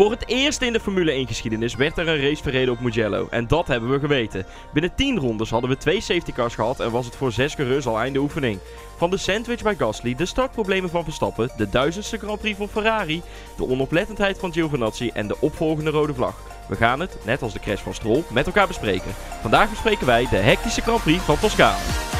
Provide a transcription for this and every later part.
Voor het eerst in de Formule 1 geschiedenis werd er een race verreden op Mugello. En dat hebben we geweten. Binnen 10 rondes hadden we twee safety cars gehad en was het voor zes coureurs al einde oefening. Van de sandwich bij Gasly, de startproblemen van Verstappen, de duizendste Grand Prix van Ferrari, de onoplettendheid van Giovinazzi en de opvolgende rode vlag. We gaan het, net als de crash van Stroll, met elkaar bespreken. Vandaag bespreken wij de hectische Grand Prix van Toscane.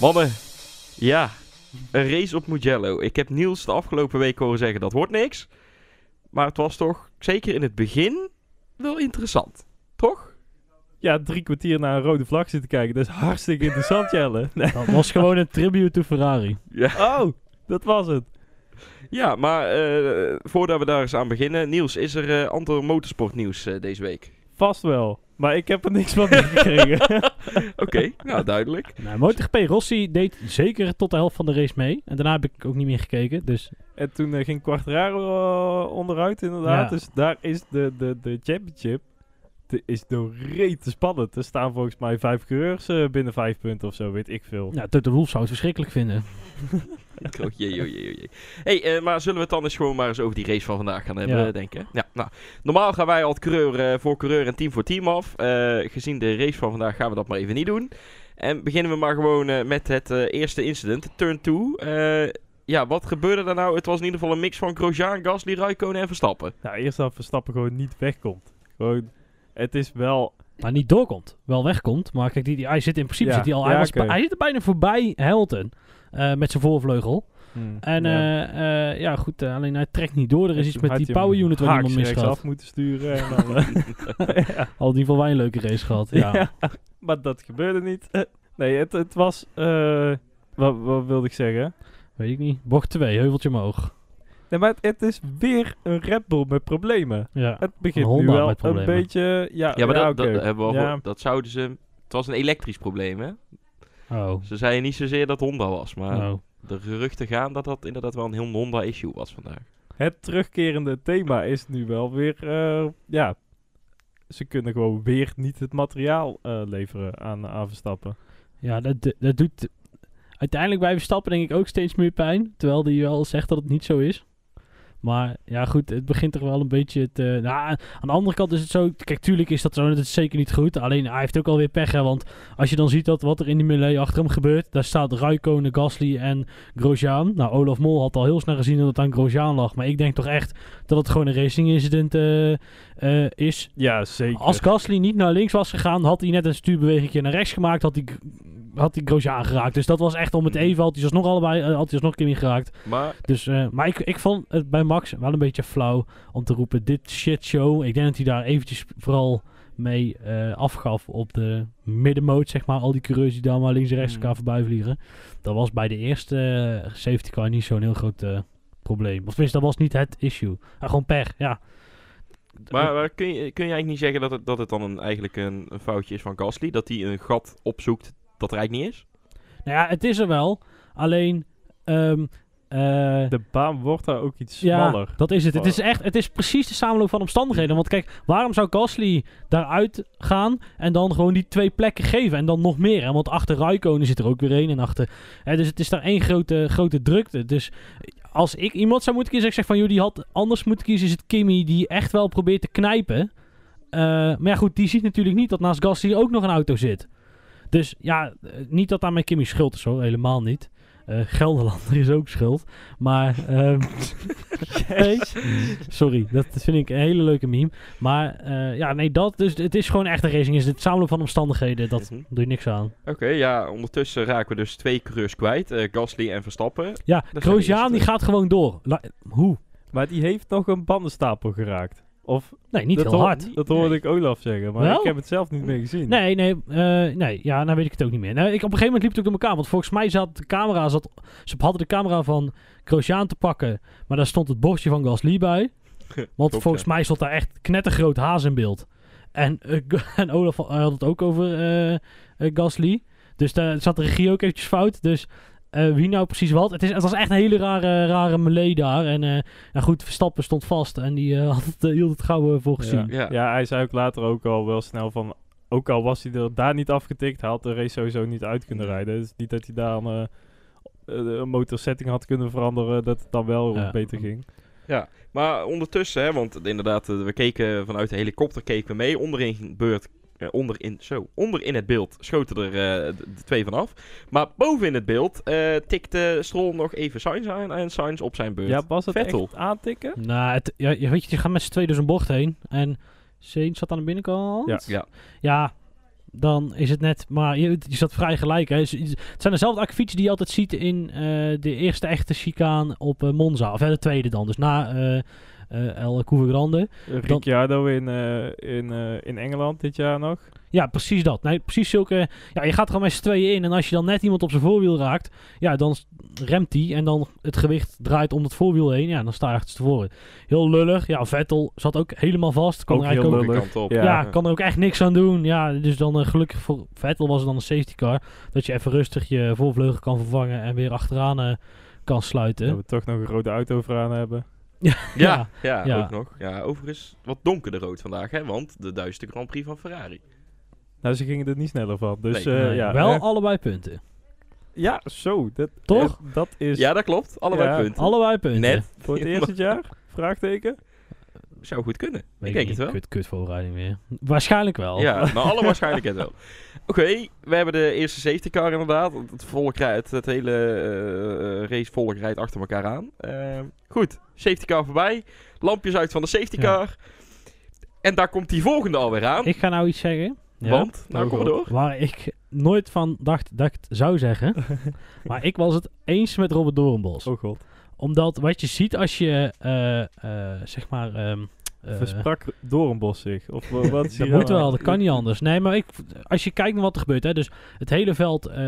Mannen, ja, een race op Mugello. Ik heb Niels de afgelopen week horen zeggen dat wordt niks. Maar het was toch, zeker in het begin, wel interessant. Toch? Ja, drie kwartier naar een rode vlag zitten kijken. Dat is hartstikke interessant, Jelle. Nee. Dat was gewoon een tribute to Ferrari. Ja, Oh, dat was het. ja maar eh, voordat we daar eens aan beginnen. Niels, is er eh ander motorsportnieuws eh, deze week? Vast wel. Maar ik heb er niks van meegekregen. Oké, nou duidelijk. Nou, MotoGP Rossi deed zeker tot de helft van de race mee. En daarna heb ik ook niet meer gekeken. Dus en toen eh, ging Quartararo eh, onderuit, inderdaad. Ja. Dus daar is de, de, de championship. Het is door rete spannend. Er staan volgens mij vijf coureurs eh, binnen vijf punten of zo, weet ik veel. ja, Toto Wolff zou het verschrikkelijk vinden. Oh, jee, oh, jee, oh, jee. hey, eh, maar zullen we het dan eens gewoon maar eens over die race van vandaag gaan hebben, Ja. eh, denk ik? Ja, nou, normaal gaan wij al coureur eh, voor coureur en team voor team af. Eh, gezien de race van vandaag gaan we dat maar even niet doen. En beginnen we maar gewoon eh, met het eh, eerste incident, turn 2. Eh, ja, wat gebeurde er nou? Het was in ieder geval een mix van Grosjean, Gasly, Raikkonen en Verstappen. Nou, eerst dat Verstappen gewoon niet wegkomt. Gewoon, het is wel... Maar niet doorkomt. Wel wegkomt. Maar kijk, die, die, hij zit in principe Ja, zit hij al. Hij, was, oké. hij zit er bijna voorbij Hamilton. Eh, met zijn voorvleugel. hmm, En ja. ja, ja goed, eh, alleen hij trekt niet door. Er is iets met die power unit waar iemand haaks mis rechtsaf gehad. moeten sturen. En dan, eh, ja. Al in ieder geval wij een leuke race gehad. Ja. Ja, maar dat gebeurde niet. Eh, nee, het, het was... eh, wat, wat wilde ik zeggen? Weet ik niet. Bocht 2, heuveltje omhoog. Nee, maar het, het is weer een Red Bull met problemen. Ja. Het begint nu wel met een beetje... Ja, Ja, maar ja, dat, dat, hebben we al dat zouden ze... Het was een elektrisch probleem, hè? Oh. Ze zeiden niet zozeer dat Honda was, maar oh. de geruchten gaan dat dat inderdaad wel een heel Honda-issue was vandaag. Het terugkerende thema is nu wel weer... eh, ja, ze kunnen gewoon weer niet het materiaal eh, leveren aan, aan Verstappen. Ja, dat, dat doet uiteindelijk bij Verstappen denk ik ook steeds meer pijn. Terwijl hij wel zegt dat het niet zo is. Maar ja, goed, het begint toch wel een beetje te... Nou, aan de andere kant is het zo... Kijk, tuurlijk is dat zo, dat is zeker niet goed. Alleen hij heeft ook alweer pech, hè. Want als je dan ziet dat wat er in die melee achter hem gebeurt... Daar staat Raikkonen, Gasly en Grosjean. Nou, Olaf Mol had al heel snel gezien dat het aan Grosjean lag. Maar ik denk toch echt dat het gewoon een racing incident eh, eh, is. Ja, zeker. Als Gasly niet naar links was gegaan, had hij net een stuurbeweging naar rechts gemaakt, had hij, had hij Grosjean geraakt. Dus dat was echt om het even, had hij alsnog allebei, eh, had hij alsnog een keer geraakt. Maar Dus, eh, maar ik, ik vond het bij Max wel een beetje flauw om te roepen, dit shit show. Ik denk dat hij daar eventjes vooral mee eh, afgaf op de middenmoot, zeg maar. Al die coureurs die daar maar links en rechts Mm. elkaar voorbij vliegen. Dat was bij de eerste safety car niet zo'n heel groot probleem. Of tenminste, dat was niet het issue. Ah, gewoon pech, ja. Maar, maar kun, je, kun je eigenlijk niet zeggen dat het, dat het dan een, eigenlijk een, een foutje is van Gasly? Dat hij een gat opzoekt dat er eigenlijk niet is? Nou ja, het is er wel. Alleen, ehm, eh, De baan wordt daar ook iets ja, smaller. dat is het. Het is echt, het is precies de samenloop van omstandigheden. Want kijk, waarom zou Gasly daaruit gaan en dan gewoon die twee plekken geven en dan nog meer? Hè? Want achter Raikkonen zit er ook weer één en achter. Hè, dus het is daar één grote, grote drukte. Dus als ik iemand zou moeten kiezen, ik zeg van, joh, die had anders moeten kiezen, is het Kimi die echt wel probeert te knijpen. Eh, maar ja, goed, die ziet natuurlijk niet dat naast Gasly ook nog een auto zit. Dus ja, eh, niet dat daar mijn Kimi schuld is hoor, helemaal niet. Eh Gelderlander is ook schuld. Maar, ehm, sorry, dat vind ik een hele leuke meme. Maar eh, ja, nee, dat, dus het is gewoon echt een racing. Is het samenloop van omstandigheden, dat Mhm. doe je niks aan. Oké, ja, ondertussen raken we dus twee coureurs kwijt. eh, Gasly en Verstappen. Ja, eerste. die gaat gewoon door. La- hoe? Maar die heeft nog een bandenstapel geraakt. Of, Nee, niet heel hard. Dat hoorde ik Olaf zeggen, maar Wel? ik heb het zelf niet meer gezien. Nee, nee, eh, nee, ja, nou weet ik het ook niet meer. Nou, ik, op een gegeven moment liep het ook door elkaar, want volgens mij zat de camera, zat, ze hadden de camera van Grosjean te pakken, maar daar stond het bordje van Gasly bij. Want volgens mij stond daar echt knettergroot haas in beeld. En, eh, en Olaf had het ook over eh, Gasly. Dus daar zat de regie ook eventjes fout. Dus eh, wie nou precies wat. Het, is, het was echt een hele rare, rare melee daar. En eh, nou goed, Verstappen stond vast en die eh, had het, hield het gauw voor gezien. Ja. Ja. Ja. hij zei ook later ook al wel snel van... Ook al was hij er daar niet afgetikt, hij had de race sowieso niet uit kunnen rijden. Dus niet dat hij daar een, eh, een motorsetting had kunnen veranderen, dat het dan wel Ja. beter ging. Maar ondertussen, hè, want inderdaad, we keken vanuit de helikopter keken we mee. Onderin beurt, eh, onderin, zo, onder in het beeld schoten er eh, de, de twee vanaf. Maar boven in het beeld eh, tikte Stroll nog even Sainz aan en Sainz op zijn beurt. Ja, was het Vettel. echt aantikken? Nou, het, ja, je weet je, je gaat met z'n tweeën dus een bocht heen. En Sainz zat aan de binnenkant. Ja. Ja. Ja, dan is het net... Maar je, je zat vrij gelijk. Hè. Het zijn dezelfde akkefietsen die je altijd ziet in eh, de eerste echte chicaan op eh, Monza. Of ja, de tweede dan. Dus na El Couve Grande. Ricciardo in, eh, in, eh, in Engeland dit jaar nog. Ja, precies dat. Nee, precies zulke... Ja, je gaat er gewoon met z'n tweeën in. En als je dan net iemand op zijn voorwiel raakt... Ja, dan remt hij. En dan het gewicht draait om het voorwiel heen. Ja, dan sta je achterstevoren. Heel lullig. Ja, Vettel zat ook helemaal vast. Kon Ook er eigenlijk heel ook, lullig. kant op. Ja. ja, kan er ook echt niks aan doen. Ja, dus dan eh, gelukkig voor Vettel was het dan een safety car. Dat je even rustig je voorvleugel kan vervangen. En weer achteraan eh, kan sluiten. Dat we toch nog een rode auto vooraan hebben. Ja, Ja. ja, Ja. ook nog. Ja, overigens wat donkerder rood vandaag, hè, want de duizendste Grand Prix van Ferrari. Nou, ze gingen er niet sneller van. Dus Nee. eh, Nee, ja, wel eh, allebei punten. ja, zo. Dat, Toch? eh, dat is Ja, dat klopt. Allebei Ja. punten. Allebei punten. Net. voor het eerst dit jaar? Vraagteken? Zou goed kunnen. Weet ik denk niet. het wel. Kut, kut voorrijding weer. Waarschijnlijk wel. Ja, maar alle waarschijnlijkheid wel. Oké, we hebben de eerste safety car inderdaad. Het, volk rijdt, het hele eh, eh, racevolk rijdt achter elkaar aan. Eh, goed, safety car voorbij. Lampjes uit van de safety Ja. car. En daar komt die volgende alweer aan. Ik ga nou iets zeggen. Ja. Want, nou kom door. Waar ik nooit van dacht dat ik het zou zeggen. maar ik was het eens met Robert Doornbos. Oh god. Omdat wat je ziet als je, eh, eh, zeg maar... eh, Versprak Doornbos zich? Of wa- wat is dat moet wel, dat kan niet anders. Nee, maar ik, als je kijkt naar wat er gebeurt, hè, dus het hele veld, eh,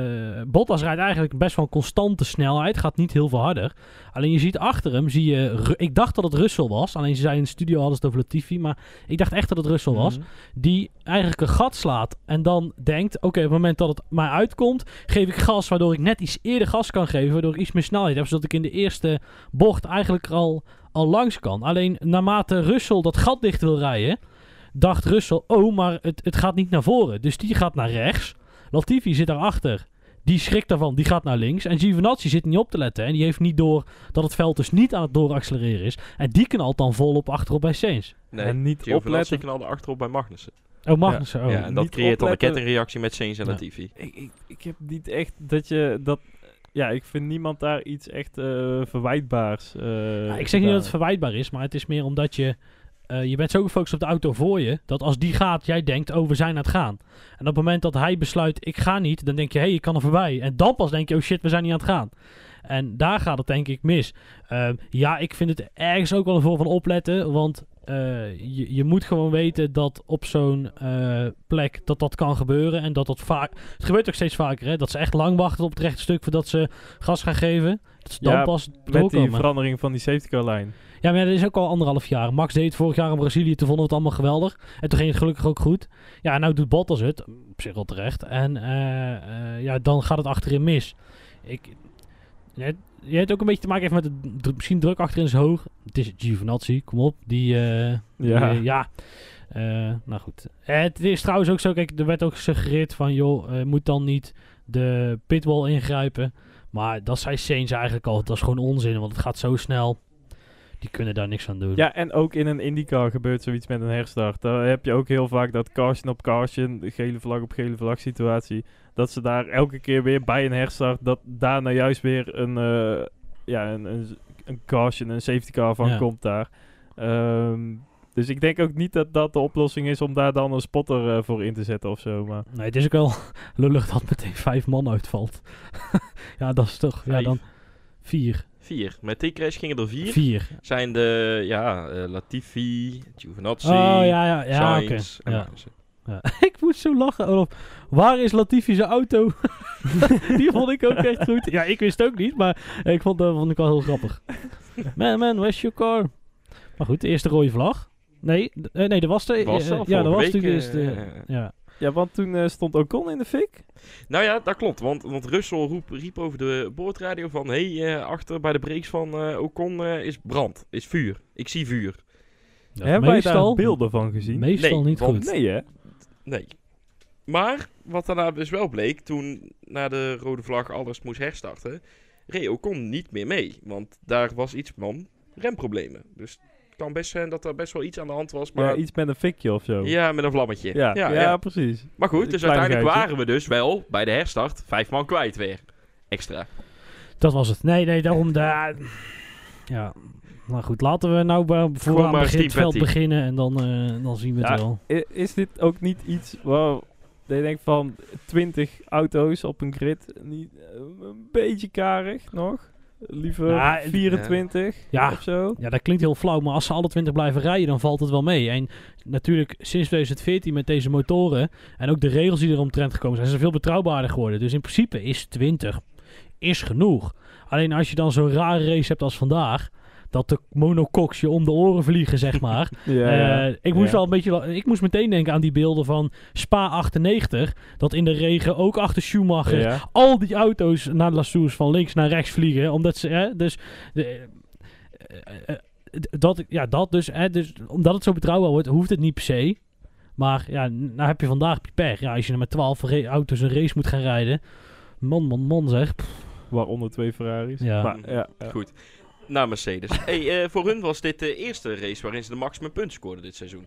Bottas rijdt eigenlijk best wel een constante snelheid, gaat niet heel veel harder. Alleen je ziet achter hem, zie je, ik dacht dat het Russell was, alleen ze zei in de studio hadden ze het over Latifi, maar ik dacht echt dat het Russell was, Mhm. die eigenlijk een gat slaat en dan denkt, oké, op het moment dat het mij uitkomt, geef ik gas, waardoor ik net iets eerder gas kan geven, waardoor ik iets meer snelheid heb, zodat ik in de eerste bocht eigenlijk al, al langs kan. Alleen naarmate Russell dat gat dicht wil rijden, dacht Russell, oh, maar het, het gaat niet naar voren. Dus die gaat naar rechts. Latifi zit daarachter. Die schrikt daarvan, die gaat naar links. En Giovinazzi zit niet op te letten. En die heeft niet door dat het veld dus niet aan het dooraccelereren is. En die knalt dan volop achterop bij Sainz. Nee, En niet Giovinazzi opletten. knalde achterop bij Magnussen. Oh, Magnussen. Oh. ja, en dat niet creëert dan een kettingreactie met Sainz en Ja. Latifi. Ik, ik, ik heb niet echt dat je dat. Ja, ik vind niemand daar iets echt eh, verwijtbaars. Ja, ik zeg niet dat het verwijtbaar is, maar het is meer omdat je... eh, je bent zo gefocust op de auto voor je, dat als die gaat, jij denkt, oh, we zijn aan het gaan. En op het moment dat hij besluit, ik ga niet, dan denk je, hé, hey, ik kan er voorbij. En dan pas denk je, oh shit, we zijn niet aan het gaan. En daar gaat het denk ik mis. Ehm, ja, ik vind het ergens ook wel een vorm van opletten, want eh, je, je moet gewoon weten dat op zo'n eh, plek dat dat kan gebeuren. En dat dat vaak, het gebeurt ook steeds vaker, hè, dat ze echt lang wachten op het rechte stuk voordat ze gas gaan geven. Dat ze dan Ja, pas Met die verandering van die safety car lijn. Ja, maar dat is ook al anderhalf jaar. Max deed het vorig jaar in Brazilië, toen vonden we het allemaal geweldig. En toen ging het gelukkig ook goed. Ja, nou doet Bottas het, op zich wel terecht. En eh, ja, dan gaat het achterin mis. Ik, je, hebt ook een beetje te maken met het misschien druk achterin is hoog. Het is Giovinazzi, kom op. Die, eh, Ja. eh, ja. Eh, nou goed. Het is trouwens ook zo, kijk, er werd ook gesuggereerd van, joh, moet dan niet de pitwall ingrijpen. Maar dat zei Sainz eigenlijk al, dat is gewoon onzin, want het gaat zo snel. Die kunnen daar niks aan doen. Ja, en ook in een IndyCar gebeurt zoiets met een herstart. Daar heb je ook heel vaak dat caution op caution, gele vlag op gele vlag situatie. Dat ze daar elke keer weer bij een herstart, dat daar nou juist weer een, eh, ja, een, een, een caution, een safety car van Ja. komt daar. Ehm, dus ik denk ook niet dat dat de oplossing is om daar dan een spotter eh, voor in te zetten of zo. Maar Nee, het is ook wel lullig dat meteen vijf man uitvalt. ja, dat is toch... Ja, dan vier. Vier. Met die crash gingen er vier. Vier. Zijn de, ja, eh, Latifi, Giovinazzi, Oh, ja, ja, ja, en Ja. Magnussen. ik moest zo lachen, Olaf. Waar is Latifi zijn auto? Die vond ik ook echt goed. Ja, ik wist het ook niet, maar ik vond dat vond ik wel heel grappig. Man, man, where's your car? Maar goed, de eerste rode vlag. Nee, eh, nee, dat was de... Was eh, ja, dat was natuurlijk eerst de... eh, ja. Ja, want toen eh, stond Ocon in de fik. Nou ja, dat klopt. Want, want Russell roep, riep over de boordradio van... Hé, hey, eh, achter bij de brakes van eh, Ocon eh, is brand, is vuur. Ik zie vuur. Ja, Hebben wij daar beelden van gezien? Meestal Nee, niet want- goed. Nee, hè? Nee. Maar, wat daarna dus wel bleek, toen na de rode vlag alles moest herstarten... reed Ocon niet meer mee. Want daar was iets van remproblemen. Dus kan best zijn dat er best wel iets aan de hand was. Maar Ja, iets met een fikje of zo. Ja, met een vlammetje. ja, ja, ja, ja. precies. Maar goed, dus uiteindelijk geitje. waren we dus wel bij de herstart vijf man kwijt weer. Extra. Dat was het. Nee, nee, daarom... Da ja, nou goed. Laten we nou bij, voor Gewoon aan maar het beginveld Steve beginnen en dan, eh, dan zien we het wel. Is dit ook niet iets waar dat je denkt van 20 auto's op een grid, niet, eh, een beetje karig nog? Liever Ja, het- 24 Ja. of zo? Ja, dat klinkt heel flauw, maar als ze alle 20 blijven rijden, dan valt het wel mee. En natuurlijk, sinds 2014 met deze motoren en ook de regels die er omtrent gekomen zijn, zijn ze veel betrouwbaarder geworden. Dus in principe is 20 is genoeg. Alleen als je dan zo'n rare race hebt als vandaag, dat de monocox je om de oren vliegen, zeg maar. Ja, Eh, ik moest Ja. wel een beetje, ik moest meteen denken aan die beelden van Spa 98, dat in de regen ook achter Schumacher Ja. al die auto's naar La Source van links naar rechts vliegen. Omdat ze, hè, dus, de, eh, eh, dat, ja, dat dus, hè, dus, omdat het zo betrouwbaar wordt, hoeft het niet per se. Maar ja, nou heb je vandaag pech. Ja, als je er met 12 ra- auto's een race moet gaan rijden. Man, man, man zeg. Pff, Waaronder twee Ferraris. Ja. Maar, ja, ja. Goed. Naar Mercedes. hey, eh, voor hun was dit de eerste race waarin ze de maximum punten scoorden dit seizoen.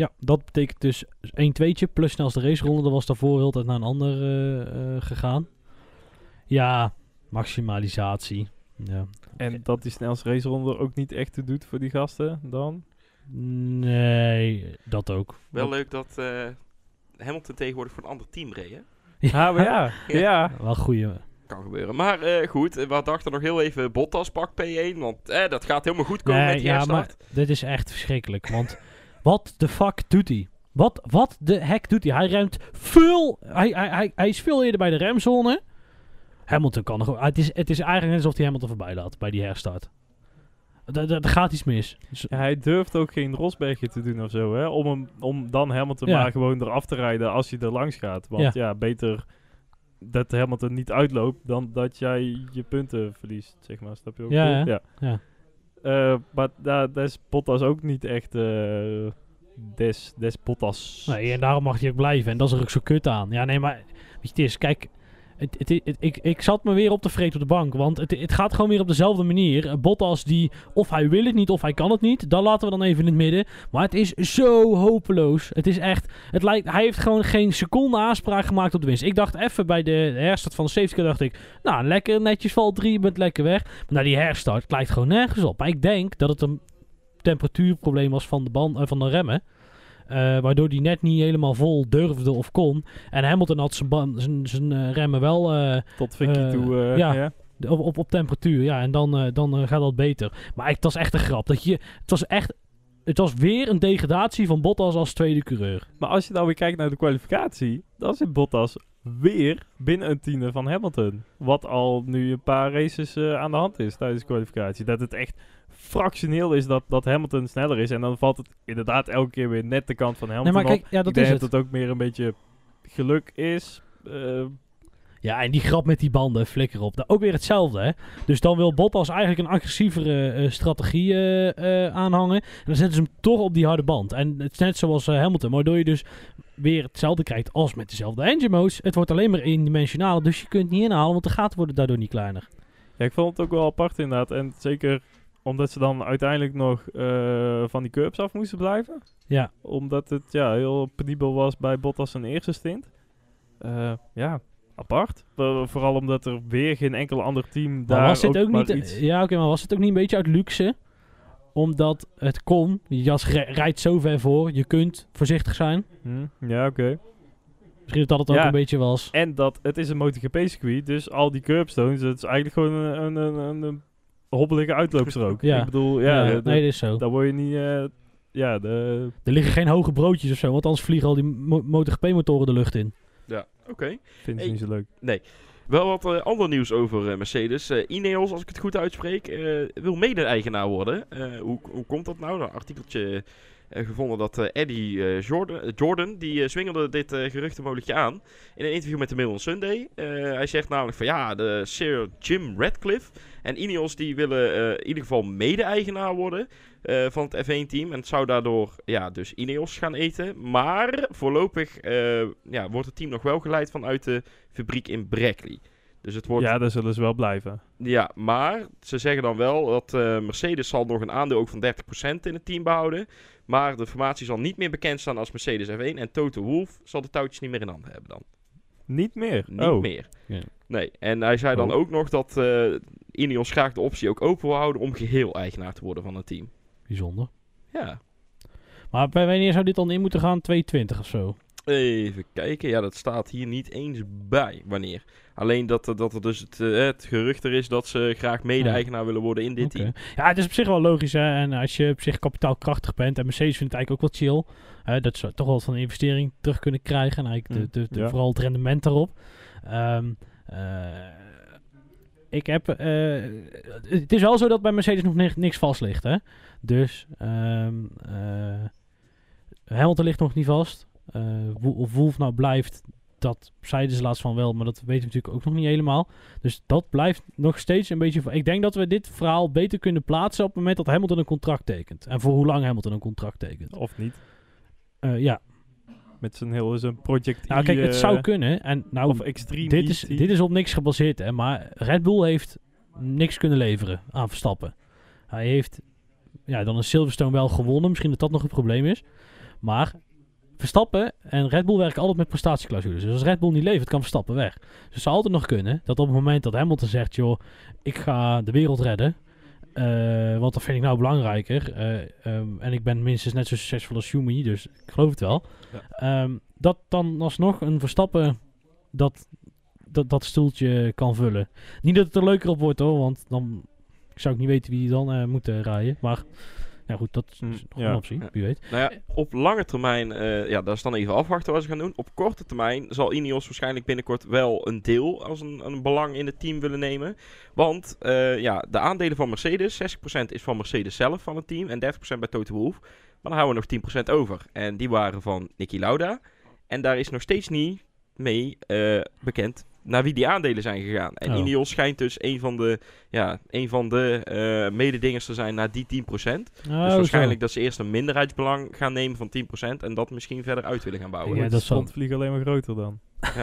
Ja, dat betekent dus 1 2 plus snelste raceronde. Dat was daarvoor heel tijd naar een ander eh, eh, gegaan. Ja, maximalisatie. Ja. En dat die snelste raceronde ook niet echt te doet voor die gasten dan? Nee, dat ook. Wel leuk dat eh, Hamilton tegenwoordig voor een ander team reed, hè? Ja, maar ja. ja. Wel goeie. Kan gebeuren. Maar eh, goed, eh, we dachten nog heel even Bottas pak P1, want eh, dat gaat helemaal goed komen met Nee, die ja, herstart. maar dit is echt verschrikkelijk. Want wat de fuck doet hij? Wat, wat de heck doet hij? Hij remt veel. Hij, hij, hij, hij is veel eerder bij de remzone. Hamilton kan nog. Het is, het is eigenlijk net alsof hij Hamilton voorbij laat bij die herstart. Er gaat iets mis. Dus- Ja, hij durft ook geen Rosbergje te doen of zo, hè? Om, hem, om dan Hamilton Ja. maar gewoon eraf te rijden als hij er langs gaat. Want ja, beter dat Hamilton niet uitloopt dan dat jij je punten verliest, zeg maar. Snap je ook? Ja, ja. ja. Eh, maar daar daar is Bottas ook niet echt eh, des, des Bottas. Nee, en daarom mag hij ook blijven. En dat is er ook zo kut aan. Ja, nee, maar weet je, het is, kijk, ik, ik zat me weer op te vreten op de bank. Want het, gaat gewoon weer op dezelfde manier. Eh, Bottas die, of hij wil het niet, of hij kan het niet. Dat laten we dan even in het midden. Maar het is zo hopeloos. Het is echt, het lijkt, hij heeft gewoon geen seconde aanspraak gemaakt op de winst. Ik dacht even bij de herstart van de safety car, dacht ik, nou, lekker netjes val 3, je bent lekker weg. Maar na die herstart, het lijkt gewoon nergens op. Maar ik denk dat het een temperatuurprobleem was van de, band, eh, van de remmen. Eh, waardoor die net niet helemaal vol durfde of kon. En Hamilton had zijn, eh, remmen wel eh, Tot Vicky toe. ja. op, op, op temperatuur. Ja, en dan, dan gaat dat beter. Maar ik- het was echt een grap. Dat je, het was echt... Het was weer een degradatie van Bottas als tweede coureur. Maar als je nou weer kijkt naar de kwalificatie, dan zit Bottas weer binnen een tiende van Hamilton. Wat al nu een paar races eh, aan de hand is tijdens de kwalificatie. Dat het echt fractioneel is dat, dat Hamilton sneller is. En dan valt het inderdaad elke keer weer net de kant van Hamilton nee, maar kijk, ja, dat Ik denk is het. dat het ook meer een beetje geluk is. Eh, Ja, en die grap met die banden, flikker op. Nou, ook weer hetzelfde, hè. Dus dan wil Bottas eigenlijk een agressievere eh, strategie eh, eh, aanhangen. En dan zetten ze hem toch op die harde band. En het is net zoals Hamilton, waardoor je dus weer hetzelfde krijgt als met dezelfde engine modes. Het wordt alleen maar eendimensionaal, dus je kunt niet inhalen, want de gaten worden daardoor niet kleiner. ja, ik vond het ook wel apart inderdaad. En zeker omdat ze dan uiteindelijk nog van die curbs af moesten blijven. Ja. Omdat het ja, heel penibel was bij Bottas zijn eerste stint. Ja, apart. Vooral omdat er weer geen enkel ander team daar Maar was dit ook, ook, niet... iets... Ja, oké, maar was het ook niet een beetje uit luxe? Omdat het kon. Je jas ri- rijdt zo ver voor. Je kunt voorzichtig zijn. Hm, ja, oké. Misschien dat het ook Ja. een beetje was. En dat het is een MotoGP-circuit, dus al die curbstones, het is eigenlijk gewoon een, een, een, hobbelige uitloopstrook. Ja. Ik bedoel, ja, Ja, de- nee, dat is zo. daar word je niet... eh, ja, de, Er liggen geen hoge broodjes of zo, want anders vliegen al die mo- MotoGP-motoren de lucht in. Oké. vind ik niet zo leuk. Wel wat eh, ander nieuws over eh, Mercedes. Eh, Ineos, als ik het goed uitspreek, wil mede-eigenaar worden. Hoe, hoe komt dat nou? Een artikeltje gevonden dat Eddie Jordan, Jordan, die zwingelde dit geruchtenmolentje aan in een interview met de Mail on Sunday. Hij zegt namelijk van ja, de Sir Jim Radcliffe en Ineos die willen eh, in ieder geval mede-eigenaar worden eh, van het F1-team. En het zou daardoor ja, dus Ineos gaan eten. Maar voorlopig eh, ja, wordt het team nog wel geleid vanuit de fabriek in Brackley. Dus het wordt Ja, daar zullen ze wel blijven. ja, maar ze zeggen dan wel dat eh, Mercedes zal nog een aandeel ook van 30% in het team behouden. Maar de formatie zal niet meer bekend staan als Mercedes F1. En Toto Wolff zal de touwtjes niet meer in handen hebben dan. Niet meer? Niet oh. meer. Ja. Nee, en hij zei dan Oh. ook nog dat eh Ineos graag de optie ook open wil houden om geheel eigenaar te worden van het team. Bijzonder. Ja, Maar bij wanneer zou dit dan in moeten gaan? 220 of zo? even kijken. Ja, dat staat hier niet eens bij wanneer. Alleen dat, er- dat er dus het, eh, het gerucht er is dat ze graag mede-eigenaar willen worden in dit team. Ja, het is op zich wel logisch. Hè? En als je op zich kapitaalkrachtig bent. En Mercedes vindt het eigenlijk ook wel chill. Hè, dat ze toch wel van een investering terug kunnen krijgen. En eigenlijk de, Mm, de, de- ja. vooral het rendement daarop. Ehm, eh, ik heb... eh, het is wel zo dat bij Mercedes nog ni- niks vast ligt. Hè? Dus... ehm eh, Hamilton ligt nog niet vast. Wo- of Wolf nou blijft, dat zeiden ze laatst van wel, maar dat weten we natuurlijk ook nog niet helemaal. Dus dat blijft nog steeds een beetje... Ik denk dat we dit verhaal beter kunnen plaatsen op het moment dat Hamilton een contract tekent. En voor hoe lang Hamilton een contract tekent. Of niet. Ja, Met zijn hele zijn project nou E, kijk, het eh, zou kunnen. En nou, Of extreme dit is, ET. dit is op niks gebaseerd, hè. Maar Red Bull heeft niks kunnen leveren aan Verstappen. Hij heeft ja, dan een Silverstone wel gewonnen. Misschien dat dat nog het probleem is. Maar Verstappen en Red Bull werken altijd met prestatieclausules. Dus als Red Bull niet levert, kan Verstappen weg. Dus het zou altijd nog kunnen dat op het moment dat Hamilton zegt... joh, ik ga de wereld redden... eh, want dat vind ik nou belangrijker. eh, ehm, en ik ben minstens net zo succesvol als Schumi, dus ik geloof het wel. Ehm, dat dan alsnog een Verstappen dat, dat, dat stoeltje kan vullen. Niet dat het er leuker op wordt hoor, want dan zou ik niet weten wie dan eh moet rijden. Maar ja goed, dat is Mm, nog ja. een optie, wie weet. Nou op lange termijn, eh, ja, dat is dan even afwachten wat ze gaan doen. Op korte termijn zal Ineos waarschijnlijk binnenkort wel een deel als een, een belang in het team willen nemen. Want eh, ja, de aandelen van Mercedes, 60% is van Mercedes zelf van het team en 30% bij Toto Wolff. Maar dan houden we nog 10% over. En die waren van Niki Lauda. En daar is nog steeds niet mee eh, bekend naar wie die aandelen zijn gegaan. En Oh. Ineos schijnt dus een van de, ja, een van de eh, mededingers te zijn naar die 10%. Oh, Dus zo. waarschijnlijk dat ze eerst een minderheidsbelang gaan nemen van 10% en dat misschien verder uit willen gaan bouwen. Ja, dat strontvlieg alleen maar groter dan.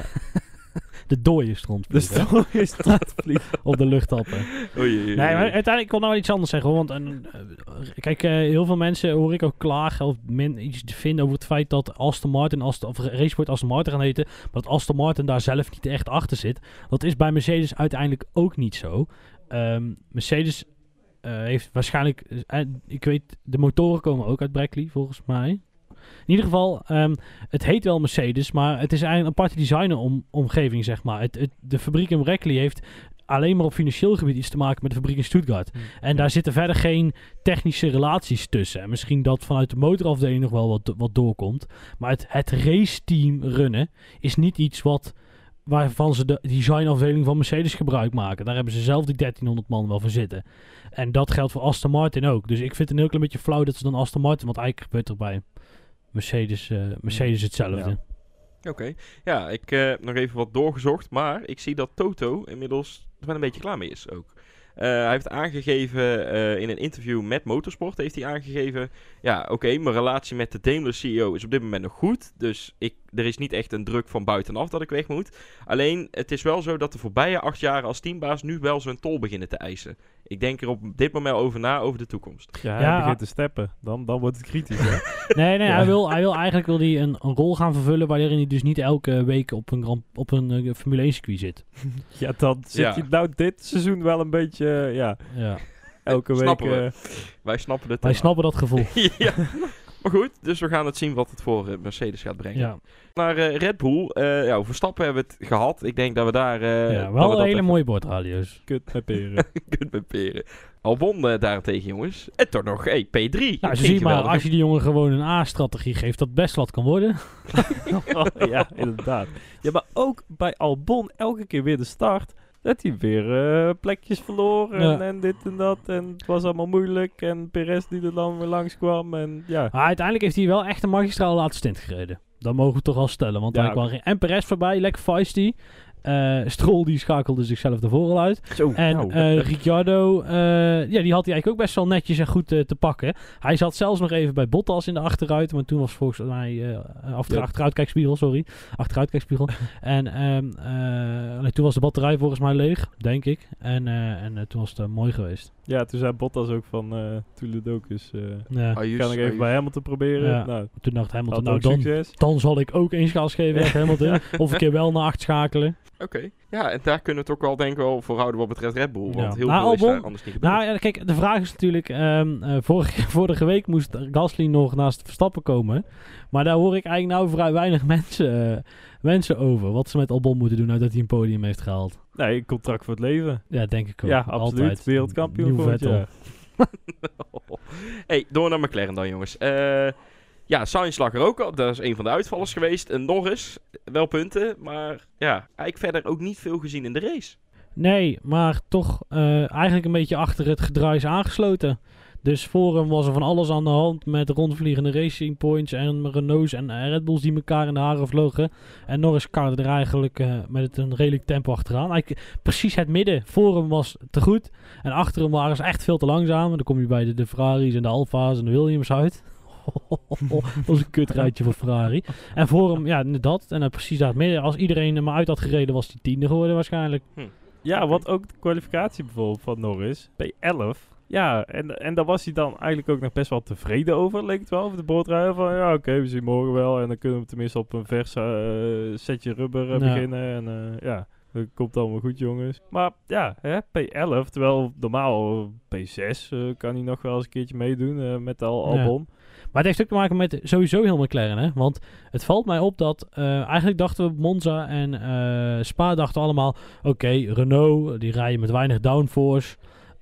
De dode stront De strontvlieg. op de luchtappen. Oei, oei, oei. Nee, maar uiteindelijk ik wil nou iets anders zeggen. hoor, Want een, eh, kijk, eh, heel veel mensen hoor ik ook klagen of min, iets te vinden over het feit dat Aston Martin, Aston, of Racesport Aston Martin gaan heten, maar dat Aston Martin daar zelf niet echt achter zit. Dat is bij Mercedes uiteindelijk ook niet zo. Ehm, Mercedes eh, heeft waarschijnlijk, ik weet, de motoren komen ook uit Brackley volgens mij. In ieder geval, ehm, het heet wel Mercedes, maar het is eigenlijk een aparte designer om, omgeving, zeg maar. Het, het, de fabriek in Brackley heeft alleen maar op financieel gebied iets te maken met de fabriek in Stuttgart. En daar zitten verder geen technische relaties tussen. En misschien dat vanuit de motorafdeling nog wel wat, wat doorkomt. Maar het, het raceteam runnen is niet iets wat, waarvan ze de designafdeling van Mercedes gebruik maken. Daar hebben ze zelf die 1300 man wel voor zitten. En dat geldt voor Aston Martin ook. Dus ik vind het een heel klein beetje flauw dat ze dan Aston Martin... Want eigenlijk gebeurt er bij Mercedes, eh, Mercedes hetzelfde. Ja. Oké, ja, ik eh, heb nog even wat doorgezocht, maar ik zie dat Toto inmiddels er wel een beetje klaar mee is ook. Eh, hij heeft aangegeven in een interview met Motorsport, heeft hij aangegeven, ja oké, mijn relatie met de Daimler CEO is op dit moment nog goed, dus ik, er is niet echt een druk van buitenaf dat ik weg moet. Alleen, het is wel zo dat de voorbije acht jaar als teambaas nu wel zijn tol beginnen te eisen. Ik denk er op dit moment over na, over de toekomst. Ja, hij Ja, begint ah. te steppen. Dan, dan wordt het kritisch, hè? Nee, nee, Ja. hij, wil, hij wil eigenlijk wil hij een, een rol gaan vervullen... waarin hij dus niet elke week op een, Grand- op een eh, Formule 1 circuit zit. ja, dan zit Ja. je nou dit seizoen wel een beetje, eh, ja, Ja. elke week... Snappen we. eh, Wij snappen het. Wij snappen dat gevoel. ja. Maar goed, dus we gaan het zien wat het voor eh, Mercedes gaat brengen. Ja, Naar eh, Red Bull. eh ja, over Verstappen hebben we het gehad. Ik denk dat we daar... eh, ja wel dat hele even mooie bordradio's. Kut met peren. kunnen beperen. Albon eh, daarentegen, jongens. En toch nog hey, P3. Nou, maar, als je die jongen gewoon een A-strategie geeft, dat best wat kan worden. ja, inderdaad. Ja, maar ook bij Albon elke keer weer de start. Dat hij weer eh, plekjes verloor en, Ja. en dit en dat. En het was allemaal moeilijk. En Perez die er dan weer langskwam. En ja, Maar uiteindelijk heeft hij wel echt een magistraal laatste stint gereden. Dat mogen we toch wel stellen. Want Ja, hij kwam en Perez voorbij, lekker feisty. Eh Stroll die schakelde zichzelf ervoor al uit. Zo, En nou, eh, Ricciardo, eh, ja, die had hij eigenlijk ook best wel netjes en goed te pakken. Hij zat zelfs nog even bij Bottas in de achteruit. Maar toen was volgens mij eh achter, Ja. achteruitkijkspiegel, sorry. Achteruitkijkspiegel. en ehm, eh, toen was de batterij volgens mij leeg, denk ik. En, eh, en toen was het mooi geweest. ja, toen zei Bottas ook van uh, Toeledokus. eh Ja. kan ik even serious? bij Hamilton proberen? Ja. Nou, Toen dacht Hamilton, nou dan, dan zal ik ook eens gas geven Hamilton. Of een keer wel naar acht schakelen. Oké. Ja, en daar kunnen we het ook wel denk ik wel voor houden wat betreft Red Bull. Want heel Nou, veel is Albon- daar anders niet gebeurd. Nou ja, kijk, de vraag is natuurlijk... ehm, eh, vorige, vorige week moest Gasly nog naast Verstappen komen. Maar daar hoor ik eigenlijk nou vrij weinig mensen, eh, mensen over. Wat ze met Albon moeten doen nadat hij een podium heeft gehaald. Nee, een contract voor het leven. Ja, denk ik ook. Ja, absoluut. Altijd. Wereldkampioen Vettel. jaar. hey, door naar McLaren dan, jongens. Eh ja, Sainz lag er ook al. Dat is een van de uitvallers geweest. En Norris, wel punten. Maar ja, eigenlijk verder ook niet veel gezien in de race. Nee, maar toch eh, eigenlijk een beetje achter het gedruis aangesloten. Dus voor hem was er van alles aan de hand met rondvliegende racing points en Renaults en Red Bulls die elkaar in de haren vlogen. En Norris kaarde er eigenlijk eh, met een redelijk tempo achteraan. Precies het midden. Voor hem was te goed en achter hem waren ze echt veel te langzaam. Dan kom je bij de, de Ferraris en de Alfa's en de Williams uit. Dat was een kutrijtje voor Ferrari. En voor hem, ja, dat. En dan precies daar het midden. Als iedereen er maar uit had gereden, was hij tiende geworden waarschijnlijk. Ja, Oké. wat ook de kwalificatie bijvoorbeeld van Norris, P11. Ja, en, en daar was hij dan eigenlijk ook nog best wel tevreden over, leek het wel, over de boordrijden. Van ja, oké, we zien morgen wel en dan kunnen we tenminste op een vers eh, setje rubber eh, Ja. beginnen. En eh, ja, dat komt allemaal goed, jongens. Maar ja, hè, P11, terwijl normaal eh, P6 eh, kan hij nog wel eens een keertje meedoen eh, met Al Ja. Maar het heeft ook te maken met sowieso heel McLaren. Hè? Want het valt mij op dat eh, eigenlijk dachten we Monza en eh, Spa dachten allemaal... Oké, Renault, die rijden met weinig downforce.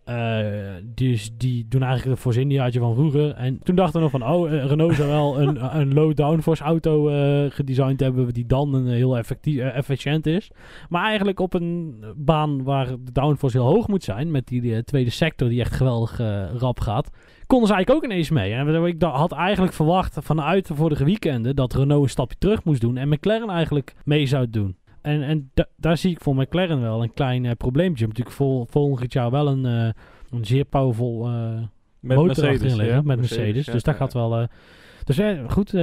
Eh, dus die doen eigenlijk het voorzindiaatje van vroeger. En toen dachten we nog van... Oh, Renault zou wel een, een low downforce auto eh, gedesigned hebben... die dan een heel effectief, efficiënt is. Maar eigenlijk op een baan waar de downforce heel hoog moet zijn... met die tweede sector die echt geweldig rap gaat konden ze eigenlijk ook ineens mee. En ik had eigenlijk verwacht vanuit de vorige weekenden dat Renault een stapje terug moest doen en McLaren eigenlijk mee zou doen. En, en da- daar zie ik voor McLaren wel een klein eh, probleempje. Natuurlijk vol, volgend jaar wel een, eh, een zeer powerful Met motor Mercedes, achterin liggen ja. met Mercedes, Mercedes. ja, dus dat ja, gaat wel... dus ja, goed,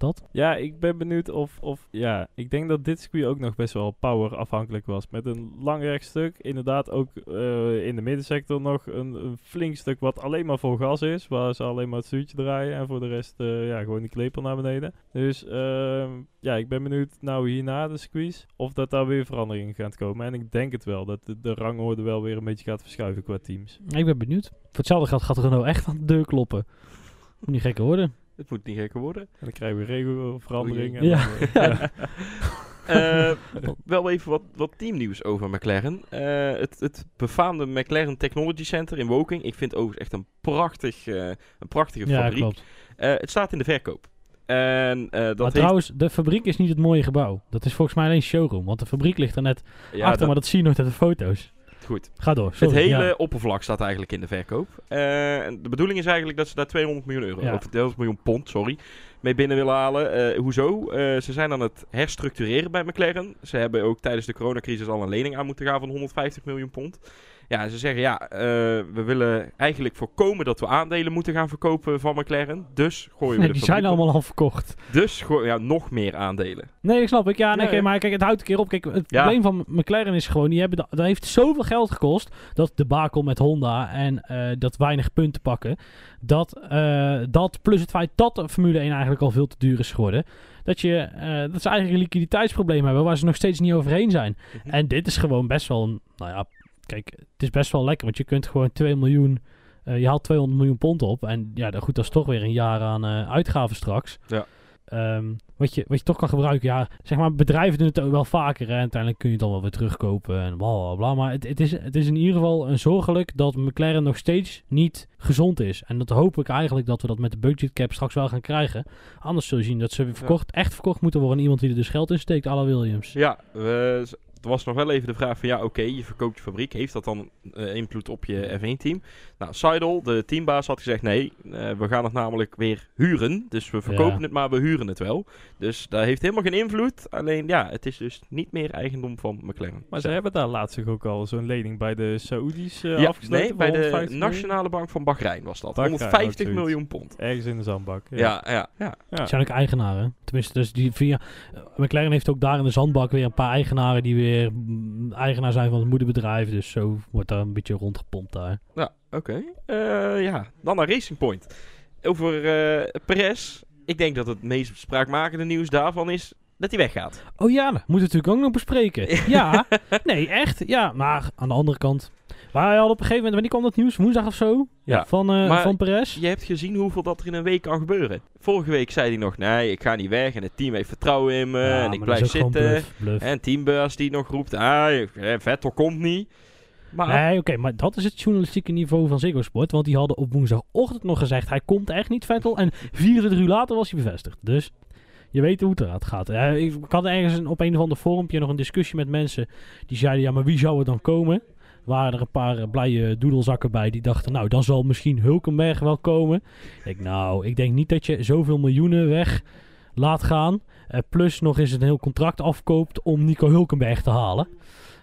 dat. Ja, ik ben benieuwd of, of... Ja, ik denk dat dit circuit ook nog best wel power afhankelijk was. Met een lang rechtstuk. Inderdaad ook eh, in de middensector nog een, een flink stuk wat alleen maar voor gas is. Waar ze alleen maar het stuurtje draaien. En voor de rest eh, ja, gewoon die klepel naar beneden. Dus ehm, ja, ik ben benieuwd nou hierna de squeeze. Of dat daar weer veranderingen gaat komen. En ik denk het wel. Dat de, de rangorde wel weer een beetje gaat verschuiven qua teams. Ik ben benieuwd. Voor hetzelfde geld gaat Renault echt aan de deur kloppen. Moet niet gekker worden. Het moet niet gekker worden. En dan krijgen we regelveranderingen. Ja. eh, ja. Eh, wel even wat, wat teamnieuws over McLaren. Eh, het, het befaamde McLaren Technology Center in Woking. Ik vind het overigens echt een, prachtig, een prachtige Ja, fabriek. klopt. Het staat in de verkoop. En dat maar heeft... trouwens, de fabriek is niet het mooie gebouw. Dat is volgens mij alleen showroom. Want de fabriek ligt er net Ja, achter, dat- maar dat zie je nooit uit de foto's. Goed. Ga door. Het hele ja. oppervlak staat eigenlijk in de verkoop. Eh, de bedoeling is eigenlijk dat ze daar 200 miljoen euro, Ja. of 200 miljoen pond, sorry, mee binnen willen halen. Eh, hoezo? Eh, ze zijn aan het herstructureren bij McLaren. Ze hebben ook tijdens de coronacrisis al een lening aan moeten gaan van 150 miljoen pond. Ja, ze zeggen ja, eh, we willen eigenlijk voorkomen dat we aandelen moeten gaan verkopen van McLaren. Dus gooien we Nee, de die zijn op. allemaal al verkocht. Dus ja, nog meer aandelen. Nee, ik snap ik. Ja, nee, Ja, oké, ja. maar kijk, het houdt een keer op. Kijk, het Ja. probleem van McLaren is gewoon, die hebben da- dat heeft zoveel geld gekost, dat debakel met Honda en eh, dat weinig punten pakken, dat, eh, dat plus het feit dat de Formule 1 eigenlijk al veel te duur is geworden, dat, je, dat ze eigenlijk een liquiditeitsprobleem hebben waar ze nog steeds niet overheen zijn. Mhm. En dit is gewoon best wel, een- nou ja, kijk, het is best wel lekker, want je kunt gewoon 2 miljoen eh, je haalt 200 miljoen pond op. En ja, dan- goed, dat is toch weer een jaar aan eh, uitgaven straks. Ja. Ehm, wat, je, wat je toch kan gebruiken. Ja, zeg maar, bedrijven doen het ook wel vaker. Hè. Uiteindelijk kun je het dan wel weer terugkopen en bla bla bla. Maar het, het, is, het is in ieder geval een zorgelijk dat McLaren nog steeds niet gezond is. En dat hoop ik eigenlijk dat we dat met de budget cap straks wel gaan krijgen. Anders zul je zien dat ze verkocht, echt verkocht moeten worden aan iemand die er dus geld in steekt, à la Williams. Ja, we, er was nog wel even de vraag van ja, oké, je verkoopt je fabriek. Heeft dat dan eh, invloed op je F1-team? Nou, Seidel, de teambaas, had gezegd nee, eh, we gaan het namelijk weer huren. Dus we verkopen Ja. het, maar we huren het wel. Dus dat heeft helemaal geen invloed. Alleen ja, het is dus niet meer eigendom van McLaren. Maar ze hebben daar laatst ook al zo'n lening bij de Saoedi's eh ja, afgesloten. nee, bij de 150 miljoen? Nationale Bank van Bahrein was dat. Bahrein, 150 ook zoiets. miljoen pond. Ergens in de zandbak. Ja. Ja, ja, ja. Ja. Het zijn ook eigenaren. Tenminste, dus die via. McLaren heeft ook daar in de zandbak weer een paar eigenaren die weer mm, eigenaar zijn van het moederbedrijf. Dus zo wordt daar een beetje rondgepompt daar. Ja, oké. Eh, ja, dan naar Racing Point. Over eh Perez. Ik denk dat het meest spraakmakende nieuws daarvan is dat hij weggaat. Oh ja, dat moeten we natuurlijk ook nog bespreken. ja, nee, echt. Ja, maar aan de andere kant. Wij hadden op een gegeven moment, wanneer kwam dat nieuws? Woensdag of zo? Ja, Van, maar- van Perez? Je hebt gezien hoeveel dat er in een week kan gebeuren. Vorige week zei hij nog, nee, ik ga niet weg en het team heeft vertrouwen in me Ja, en ik maar blijf zitten. bluff, bluff. En teambaas die nog roept, ah, Vettel komt niet. Maar Nee, oké, maar dat is het journalistieke niveau van Ziggo Sport. Want die hadden op woensdagochtend nog gezegd, hij komt echt niet, Vettel. En 24 uur later was hij bevestigd. Dus je weet hoe het eruit gaat. Eh, ik ik had ergens een- op een of ander forumpje nog een discussie met mensen. Die zeiden, ja, maar wie zou er dan komen? Waren er een paar eh, blije doedelzakken bij die dachten, nou, dan zal misschien Hulkenberg wel komen. Ik, nou, ik denk niet dat je zoveel miljoenen weg laat gaan. Eh, plus nog eens een heel contract afkoopt om Nico Hulkenberg te halen.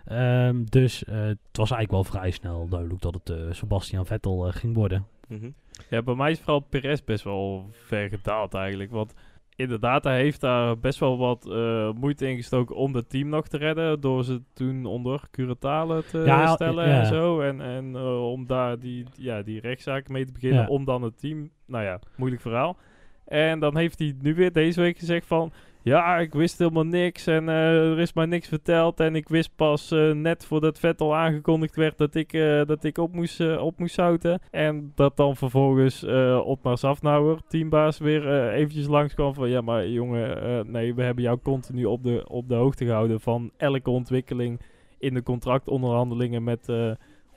Ehm, dus eh, het was eigenlijk wel vrij snel duidelijk dat het Sebastian Vettel ging worden. Mhm. Ja, bij mij is vooral Perez best wel ver gedaald eigenlijk. Want inderdaad, hij heeft daar best wel wat eh, moeite in gestoken om het team nog te redden. Door ze toen onder curatale te Ja, stellen ja. en zo. En, en eh, om daar die, ja, die rechtszaak mee te beginnen. Ja. Om dan het team, nou ja, moeilijk verhaal. En dan heeft hij nu weer deze week gezegd van... Ja, ik wist helemaal niks en eh, er is mij niks verteld. En ik wist pas eh, net voordat Vettel aangekondigd werd dat ik, eh, dat ik op, moest, op moest zouten. En dat dan vervolgens Otmar Safnauer, teambaas, weer eventjes langskwam van... Ja, maar jongen, nee, we hebben jou continu op de, op de hoogte gehouden van elke ontwikkeling in de contractonderhandelingen met...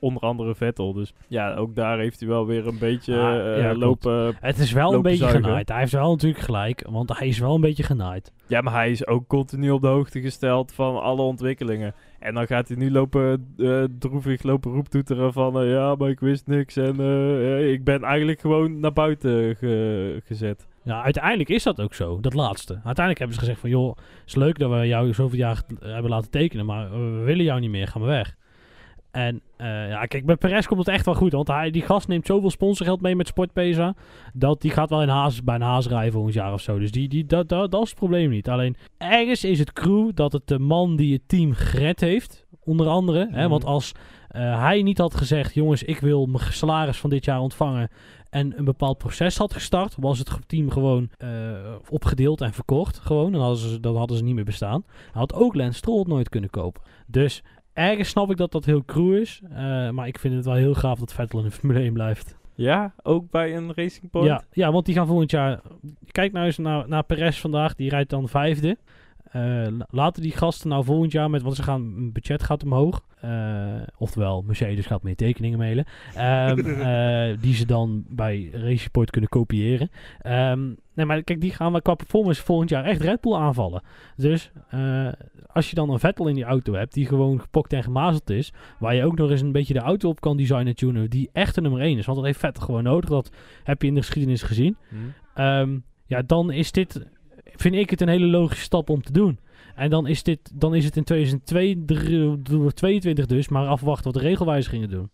Onder andere Vettel. Dus ja, ook daar heeft hij wel weer een beetje Ah, eh, ja, lopen Het is wel een beetje zuigen. genaaid. Hij heeft wel natuurlijk gelijk, want hij is wel een beetje genaaid. Ja, maar hij is ook continu op de hoogte gesteld van alle ontwikkelingen. En dan gaat hij nu lopen eh, droevig lopen roeptoeteren van... eh, ja, maar ik wist niks en ik ben eigenlijk gewoon naar buiten ge- gezet. Ja, uiteindelijk is dat ook zo, dat laatste. Uiteindelijk hebben ze gezegd van, joh, het is leuk dat we jou zoveel jaar hebben laten tekenen, maar we willen jou niet meer, ga maar weg. En eh, ja, kijk, bij Perez komt het echt wel goed, want hij, die gast neemt zoveel sponsorgeld mee met Sportpesa, dat die gaat wel in haas, bij een haas rijden volgend jaar of zo. Dus die, die, dat, dat, dat is het probleem niet. Alleen, ergens is het crew dat het de man die het team gered heeft, onder andere. Hè, Mhm. want als eh, hij niet had gezegd, jongens, ik wil mijn salaris van dit jaar ontvangen en een bepaald proces had gestart, was het team gewoon eh, opgedeeld en verkocht. Gewoon. Dan hadden, ze, dan hadden ze niet meer bestaan. Hij had ook Lance Stroll nooit kunnen kopen. Dus ergens snap ik dat dat heel cru is. eh, maar ik vind het wel heel gaaf dat Vettel in de Formule 1 blijft. Ja, ook bij een Racing Point. Ja, ja, want die gaan volgend jaar... Kijk nou eens naar, naar Perez vandaag. Die rijdt dan vijfde. Eh, la- laten die gasten nou volgend jaar met... Want ze gaan... Budget gaat omhoog. Eh, oftewel, Mercedes gaat meer tekeningen mailen. Ehm, eh, die ze dan bij Racing kunnen kopiëren. Ehm, nee, maar kijk, die gaan we qua performance volgend jaar echt Red Bull aanvallen. Dus als je dan een Vettel in die auto hebt... die gewoon gepokt en gemazeld is... waar je ook nog eens een beetje de auto op kan designen tunen... die echt de nummer 1 is. Want dat heeft Vettel gewoon nodig. Dat heb je in de geschiedenis gezien. Hm. Ehm, ja, dan is dit, vind ik het een hele logische stap om te doen. En dan is, dit, dan is het in 2022 dus, maar afwachten wat de regelwijzigingen doen.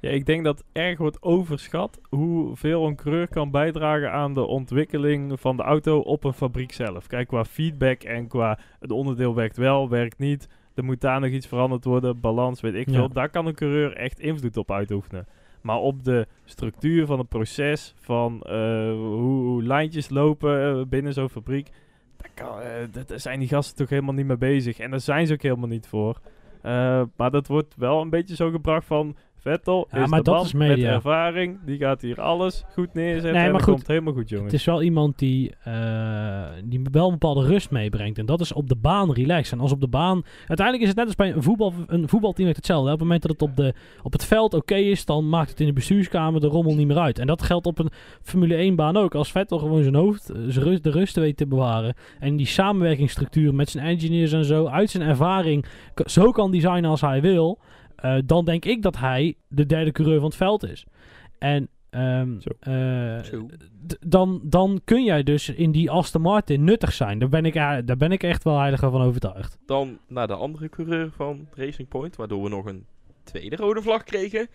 Ja, ik denk dat erg wordt overschat hoeveel een coureur kan bijdragen aan de ontwikkeling van de auto op een fabriek zelf. Kijk, qua feedback en qua het onderdeel werkt wel, werkt niet. Er moet daar nog iets veranderd worden, balans, weet ik Ja. veel. Daar kan een coureur echt invloed op uitoefenen. Maar op de structuur van het proces, van eh, hoe, hoe lijntjes lopen eh, binnen zo'n fabriek, kan, eh, daar zijn die gasten toch helemaal niet mee bezig. En daar zijn ze ook helemaal niet voor. Eh, maar dat wordt wel een beetje zo gebracht van... Vettel Ja, is maar de dat man is media. met ervaring. Die gaat hier alles goed neerzetten Nee, en maar dat goed, komt helemaal goed, jongens. Het is wel iemand die, eh, die wel een bepaalde rust meebrengt. En dat is op de baan relaxed. En als op de baan... Uiteindelijk is het net als bij een, voetbal, een voetbalteam werkt hetzelfde. Op het moment dat het op, de, op het veld oké is, dan maakt het in de bestuurskamer de rommel niet meer uit. En dat geldt op een Formule 1 baan ook. Als Vettel gewoon zijn hoofd, eh, zijn rust, de rust weet te bewaren. En die samenwerkingsstructuur met zijn engineers en zo, uit zijn ervaring, zo kan designen als hij wil. Eh, dan denk ik dat hij de derde coureur van het veld is. En ehm, Zo. eh, dan, dan kun jij dus in die Aston Martin nuttig zijn. Daar ben ik, daar ben ik echt wel heilig van overtuigd. Dan naar de andere coureur van Racing Point, waardoor we nog een tweede rode vlag kregen.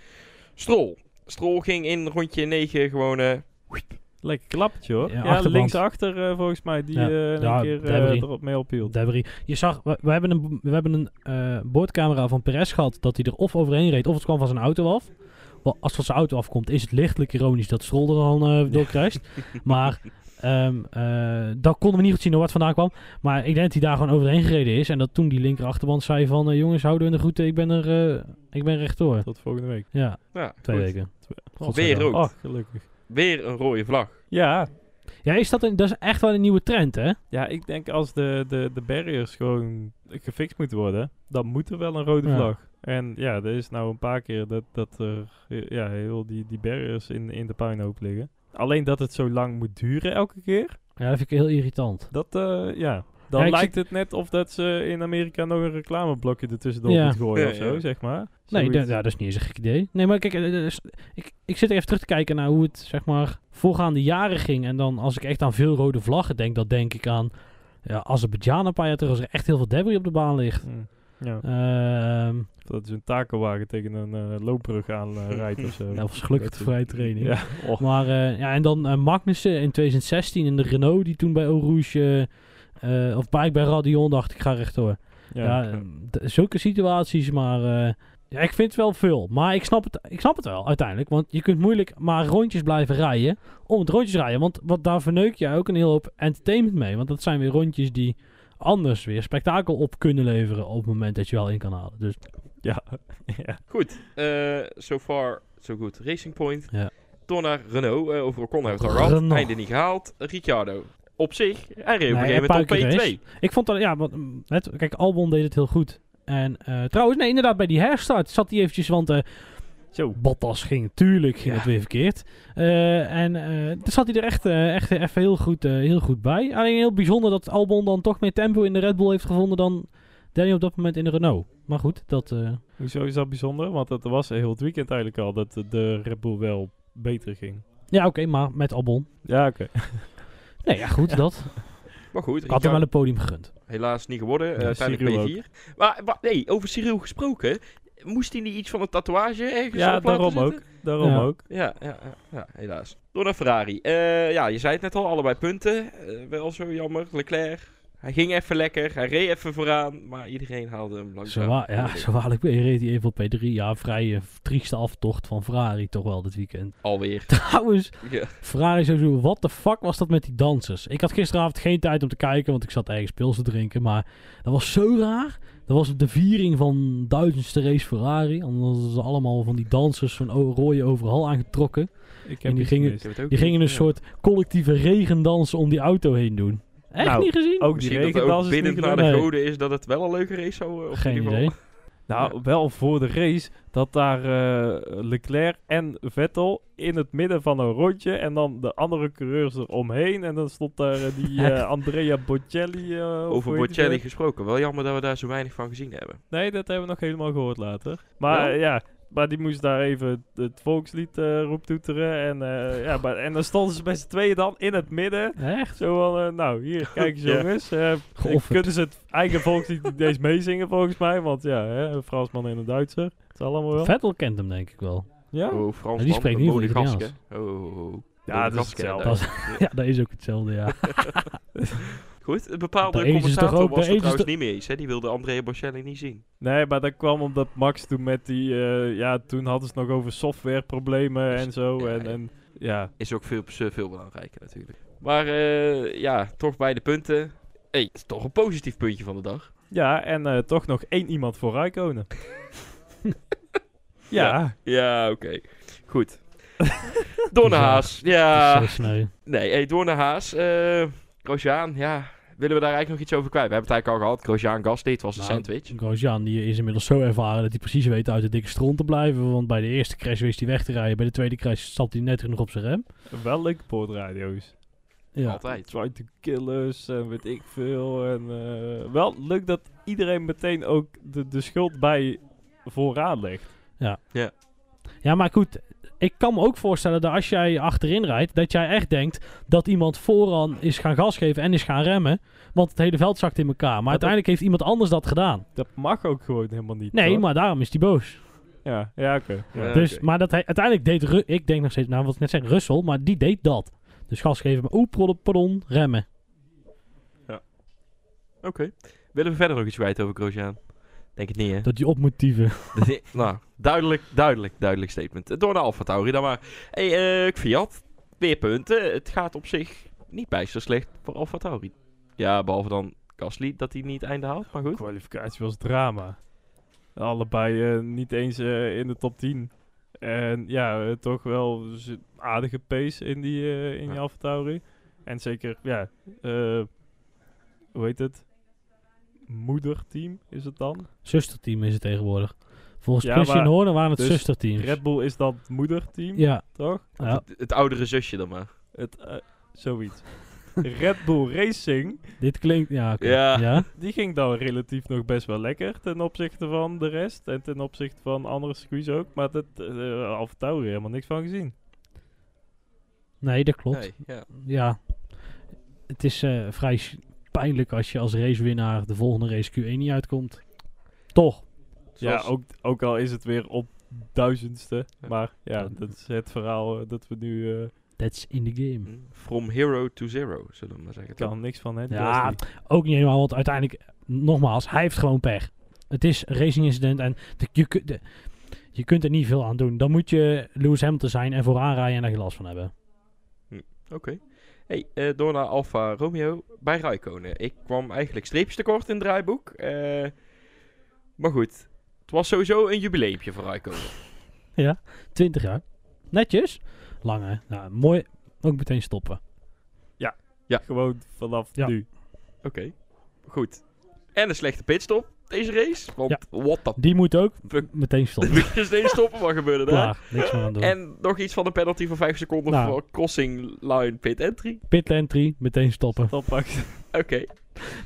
Stroll. Stroll ging in rondje 9 gewoon... eh, Lekker klappertje hoor. Ja, Ja, linksachter eh, volgens mij, die Ja. eh, Ja, een keer eh, erop mee ophield. Debris. Je zag, we, we hebben een, we hebben een eh, boordcamera van Perez gehad dat hij er of overheen reed of het kwam van zijn auto af. Wel, als het van zijn auto afkomt is het lichtelijk ironisch dat Stroll er dan eh door kruist. maar ehm eh dan konden we niet goed zien naar wat vandaan kwam. Maar ik denk dat hij daar gewoon overheen gereden is. En dat toen die linker achterband zei van jongens houden we in de groeten, ik ben er eh, ik ben rechtdoor. Tot volgende week. Ja, ja, twee goed. weken. Weer rood. Oh, gelukkig. Weer een rode vlag. Ja, Ja, is dat, een, dat is echt wel een nieuwe trend hè? ja, ik denk als de, de, de barriers gewoon gefixt moeten worden, dan moet er wel een rode Ja. vlag. En ja, er is nou een paar keer dat, dat er ja, heel die, die barriers in, in de puinhoop liggen. Alleen dat het zo lang moet duren elke keer, Ja, dat vind ik heel irritant. dat eh, ja... Dan Ja, lijkt het net of dat ze in Amerika nog een reclameblokje ertussendoor Ja. moet gooien Ja, of zo, ja. zeg maar. Nee, Zoiets. ja, dat is niet eens een gek idee. Nee, maar kijk, eh, dus ik, ik zit even terug te kijken naar hoe het, zeg maar, voorgaande jaren ging. En dan, als ik echt aan veel rode vlaggen denk, dan denk ik aan ja, Azerbeidzjan een paar jaar terug, als er echt heel veel debris op de baan ligt. Mm. Ja, Ehm dat is een takelwagen tegen een eh, loopbrug aan eh, rijdt of zo. dat was gelukkig Dat de vrije training. Ja, oh. Maar, eh, ja, en dan eh, Magnussen in 2016 in de Renault, die toen bij Eau Rouge, eh, of bij, bij Radion dacht ik ga rechtdoor. Ja, ja. eh, zulke situaties, maar eh, ja, ik vind het wel veel. Maar ik snap, het, ik snap het wel uiteindelijk. Want je kunt moeilijk maar rondjes blijven rijden om het rondjes rijden. Want wat, daar verneuk je ook een heel hoop entertainment mee. Want dat zijn weer rondjes die anders weer spektakel op kunnen leveren op het moment dat je wel in kan halen. Dus ja. ja. Goed, eh so far, so good. Racing Point. Ja. Door naar Renault. eh over Ocon hebben we het al gehad. Einde niet gehaald. Ricciardo. Op zich, hij reed op Nee, een gegeven een moment op paar keer P2. ik vond dat, ja, wat, mm, het, kijk, Albon deed het heel goed. En eh, trouwens, nee, inderdaad, bij die herstart zat hij eventjes, want eh Zo. Bottas ging natuurlijk ging Ja. het weer verkeerd. Eh, en eh toen zat hij er echt, eh, echt even heel goed, eh, heel goed bij. Alleen heel bijzonder dat Albon dan toch meer tempo in de Red Bull heeft gevonden dan Danny op dat moment in de Renault. Maar goed, dat... eh, Hoezo is dat bijzonder? Want het was heel het weekend eigenlijk al dat de- de Red Bull wel beter ging. ja, oké, maar met Albon. Ja, oké. Nee, ja, goed, dat. Maar goed, Ik had hem wel een podium gegund. helaas niet geworden. eh, Ja, uiteindelijk Cyril P4. Maar, maar nee, over Cyril gesproken. Moest hij niet iets van een tatoeage ergens Ja, op laten daarom zitten? ook. Daarom Ja. ook. Ja, ja, ja, ja, helaas. Door naar Ferrari. Eh, ja, je zei het net al, allebei punten. Eh, wel zo jammer. Leclerc, hij ging even lekker. Hij reed even vooraan. Maar iedereen haalde hem Zo, langzaam. wa- ja, zo waarlijk reed hij even op P3. Ja, vrij eh, trieste aftocht van Ferrari toch wel dit weekend. Alweer. Trouwens, Ja. Ferrari sowieso, wat de fuck was dat met die dansers? Ik had gisteravond geen tijd om te kijken, want ik zat ergens pils te drinken. Maar dat was zo raar. Dat was de viering van duizendste race Ferrari. En hadden ze allemaal van die dansers zo'n o- rode overal aangetrokken. Ik En heb die iets gingen- gemist. Ik heb het ook Die gingen een soort collectieve regendans om die auto heen doen. Echt Nou, niet gezien? Ook die is niet naar de goden is dat het wel een leuke race zou... eh, in Geen idee. Nou, wel voor de race dat daar eh, Leclerc en Vettel in het midden van een rondje en dan de andere coureurs eromheen. En dan stond daar eh, die eh, Andrea Bocelli. eh, Over Bocelli gesproken. Wel jammer dat we daar zo weinig van gezien hebben. Nee, dat hebben we nog helemaal gehoord later. Maar ja, maar die moest daar even het, volkslied eh roeptoeteren. En, eh, ja, maar, en dan stonden ze met z'n tweeën dan in het midden. Echt? Zo van, eh, nou, hier, kijk eens jongens. eh, kunnen ze het eigen volkslied niet eens meezingen volgens mij. Want ja, hè, een Fransman en een Duitser. Het is allemaal wel. Vettel kent hem denk ik wel. Ja? Oh, Frans die spreekt niet. Oh, oh, oh. Ja, dat is hetzelfde. Ja, dat is ook hetzelfde, ja. Goed, een bepaalde toch commentator ook- was is trouwens niet mee eens. Hè? Die wilde Andrea Bocelli niet zien. Nee, maar dat kwam omdat Max toen met die... eh, ja, toen hadden ze het nog over softwareproblemen en zo. Ja, en, ja. en ja, Is ook veel, veel belangrijker natuurlijk. Maar eh, ja, toch bij de punten. hey, het is toch een positief puntje van de dag. ja, en eh, toch nog één iemand voor Rijkonen. Ja. Ja, oké. Goed. Door naar Haas. Ja. Nee, hey, door naar Haas. Eh Grosjean, ja. Willen we daar eigenlijk nog iets over kwijt? We hebben het eigenlijk al gehad. Grosjean Gasly, het was een Nou, sandwich. Grosjean die is inmiddels zo ervaren dat hij precies weet uit de dikke stront te blijven. Want bij de eerste crash wist hij weg te rijden. Bij de tweede crash stapt hij net genoeg op zijn rem. Wel leuke boordradio's. Ja. Altijd. Try to kill us en weet ik veel. En, eh, wel leuk dat iedereen meteen ook de, de schuld bij vooraan legt. ja, maar goed. Ik kan me ook voorstellen dat als jij achterin rijdt, dat jij echt denkt dat iemand vooraan is gaan gas geven en is gaan remmen. Want het hele veld zakt in elkaar. Maar uiteindelijk heeft iemand anders dat gedaan. Dat mag ook gewoon helemaal niet. Nee, hoor. maar daarom is hij boos. Ja, ja oké. Ja. Ja. dus. Maar dat hij, uiteindelijk deed, Ru- ik denk nog steeds, nou wat ik net zei, Russell, maar die deed dat. Dus gas geven, maar oeh, pardon, remmen. Oké. Willen we verder nog iets kwijt over Grosjean? Denk het niet, hè? Dat hij op moet dieven. nou, duidelijk, duidelijk, duidelijk statement. Door naar Alfa Tauri dan maar. hey, eh Fiat, weer punten. Het gaat op zich niet bijster slecht voor Alfa Tauri. Ja, behalve dan Gasly, dat hij niet het einde haalt, maar goed. kwalificatie was drama. Allebei eh, niet eens eh, in de top 10. En ja, eh, toch wel aardige pace in die, eh in die Ja. Alfa Tauri. En zeker, ja, eh, hoe heet het? Moederteam is het dan? Zusterteam is het tegenwoordig. Volgens Ja, Christian Horner waren het dus zusterteams. Red Bull is dan het moederteam, Ja, toch? ja, Het, het oudere zusje dan maar. Het, eh, zoiets. Red Bull Racing, dit klinkt... Ja. Ja. ja. die ging dan relatief nog best wel lekker ten opzichte van de rest. En ten opzichte van andere circuits ook. Maar dat uh, Alfa Tauri helemaal niks van gezien. Nee, dat klopt. Nee, ja. Ja. Het is eh, vrij pijnlijk als je als racewinnaar de volgende race Q1 niet uitkomt. Toch. Ja, ook, ook al is het weer op duizendste. Ja. Maar ja, dat is het verhaal eh, dat we nu... eh That's in the game. Hm, From hero to zero, zullen we maar zeggen. ik kan niks van, hè? Ja. Ook niet helemaal, want uiteindelijk, nogmaals, hij heeft gewoon pech. Het is een racing incident en de- je, de- je kunt er niet veel aan doen. Dan moet je Lewis Hamilton zijn en vooraan rijden en daar geen last van hebben. Oké. Hey, eh, door naar Alfa Romeo bij Raikkonen. Ik kwam eigenlijk streepjes tekort in het draaiboek. eh, maar goed, het was sowieso een jubileumpje voor Raikkonen. 20 jaar. Netjes. Lang hè. Nou, mooi. Ook meteen stoppen. Gewoon vanaf Ja. nu. Oké, goed. En een slechte pitstop deze race. Want Ja. what the Die moet ook fuck. meteen stoppen. Steeds stoppen? Wat gebeurde daar? Niks meer aan doen. En nog iets van een penalty van 5 seconden Nou. voor crossing line pit entry. Pit entry, meteen stoppen. Oké.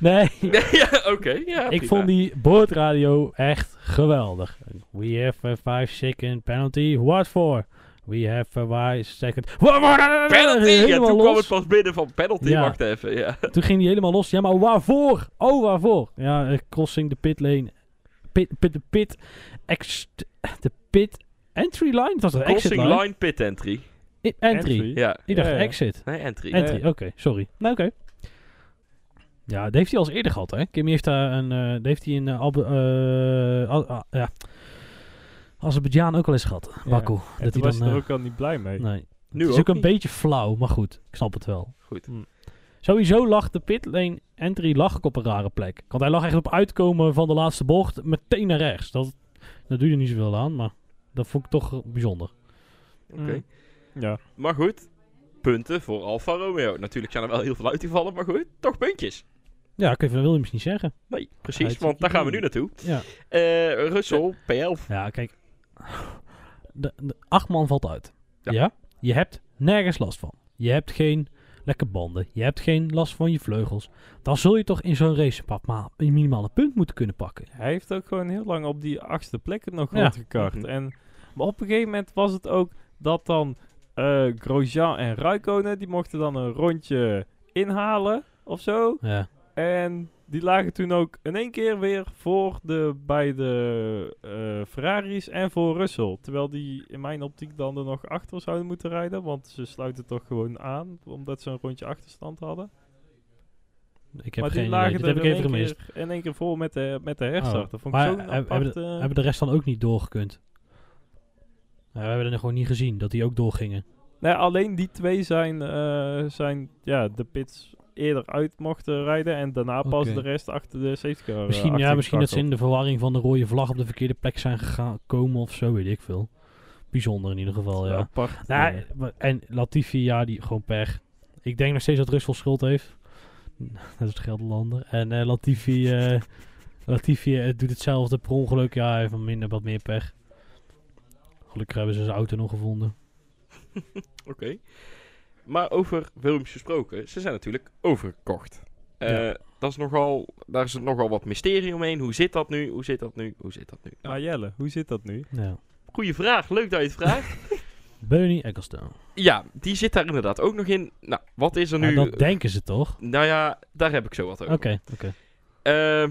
Nee. Nee, ja, oké. ja, Ik prima. vond die boordradio echt geweldig. We have a 5 second penalty. What for? We have a 5 second... Penalty! Ja, toen kwam het pas binnen van penalty. Ja. Wacht even, ja. Toen ging die helemaal los. Ja, maar waarvoor? Oh, waarvoor? Ja, eh, crossing de pit lane. Pit, pit, de pit... Ex, de pit entry line? Dat was een exit Crossing line. line pit entry. I- entry. Ja. Ik dacht Ja, ja. exit. Nee, entry. Entry, oké, sorry. Nou, oké. Ja, dat heeft hij al eens eerder gehad, hè? Kimmy heeft daar een... eh dat heeft hij in uh, ja. Azerbeidzjan ook al eens gehad. Ja. Baku. En dat toen hij was dan... je er eh, ook al niet blij mee. nee. Nu het is ook ook een niet. beetje flauw, maar goed. Ik snap het wel. Goed. Hm. Sowieso lag de pitlane entry lag ik op een rare plek. Want hij lag echt op uitkomen van de laatste bocht meteen naar rechts. Dat, dat doe je niet zoveel aan, maar dat vond ik toch bijzonder. Oké. Hm. Ja. Maar goed, punten voor Alfa Romeo. Natuurlijk zijn er wel heel veel uitgevallen, maar goed, toch puntjes. Ja, ik wil Williams niet zeggen. Nee, precies, Uit- want daar gaan we nu naartoe. Ja, Eh Russell, P11. ja kijk. De, de acht man valt uit. Ja. Ja. Je hebt nergens last van. Je hebt geen lekke banden. Je hebt geen last van je vleugels. Dan zul je toch in zo'n race een minimale punt moeten kunnen pakken. Hij heeft ook gewoon heel lang op die achtste plek nog Ja. rondgekart. Mhm. En, maar op een gegeven moment was het ook dat dan eh Grosjean en Raikkonen, die mochten dan een rondje inhalen of zo. Ja. En die lagen toen ook in één keer weer voor de beide eh, Ferraris en voor Russell. Terwijl die in mijn optiek dan er nog achter zouden moeten rijden. Want ze sluiten toch gewoon aan, omdat ze een rondje achterstand hadden. Ik heb maar geen die idee. lagen Dat heb ik in even gemist. keer, in één keer voor met de, met de herstart. Oh. Dat vond ik Maar zo'n hebben, de, hebben de rest dan ook niet doorgekund? Ja, we hebben er gewoon niet gezien dat die ook doorgingen. Nee, alleen die twee zijn, eh, zijn ja, de pits eerder uit mochten rijden en daarna pas de rest achter de safety car. eh, Misschien, ja, misschien dat ze in de verwarring van de rode vlag op de verkeerde plek zijn gegaan, komen of zo, weet ik veel. Bijzonder in ieder geval, ja. Apart. Nou, maar- en Latifi, ja, die gewoon pech. Ik denk nog steeds dat Russell schuld heeft. Dat is de Gelderlander. En eh, Latifi, eh, Latifi doet hetzelfde per ongeluk. Ja, hij heeft minder, wat meer pech. Gelukkig hebben ze zijn auto nog gevonden. Oké. Maar over Williams gesproken, ze zijn natuurlijk overgekocht. Eh, Ja. dat is nogal, daar is nogal wat mysterie omheen. Hoe zit dat nu? Hoe zit dat nu? Hoe zit dat nu? Nou, Maar Jelle, hoe zit dat nu? Ja. goeie vraag. Leuk dat je het vraagt. Bernie Ecclestone. ja, die zit daar inderdaad ook nog in. Nou, wat is er Ja, nu? dat denken ze toch? Nou ja, daar heb ik zo wat over. Oké, oké. Ehm,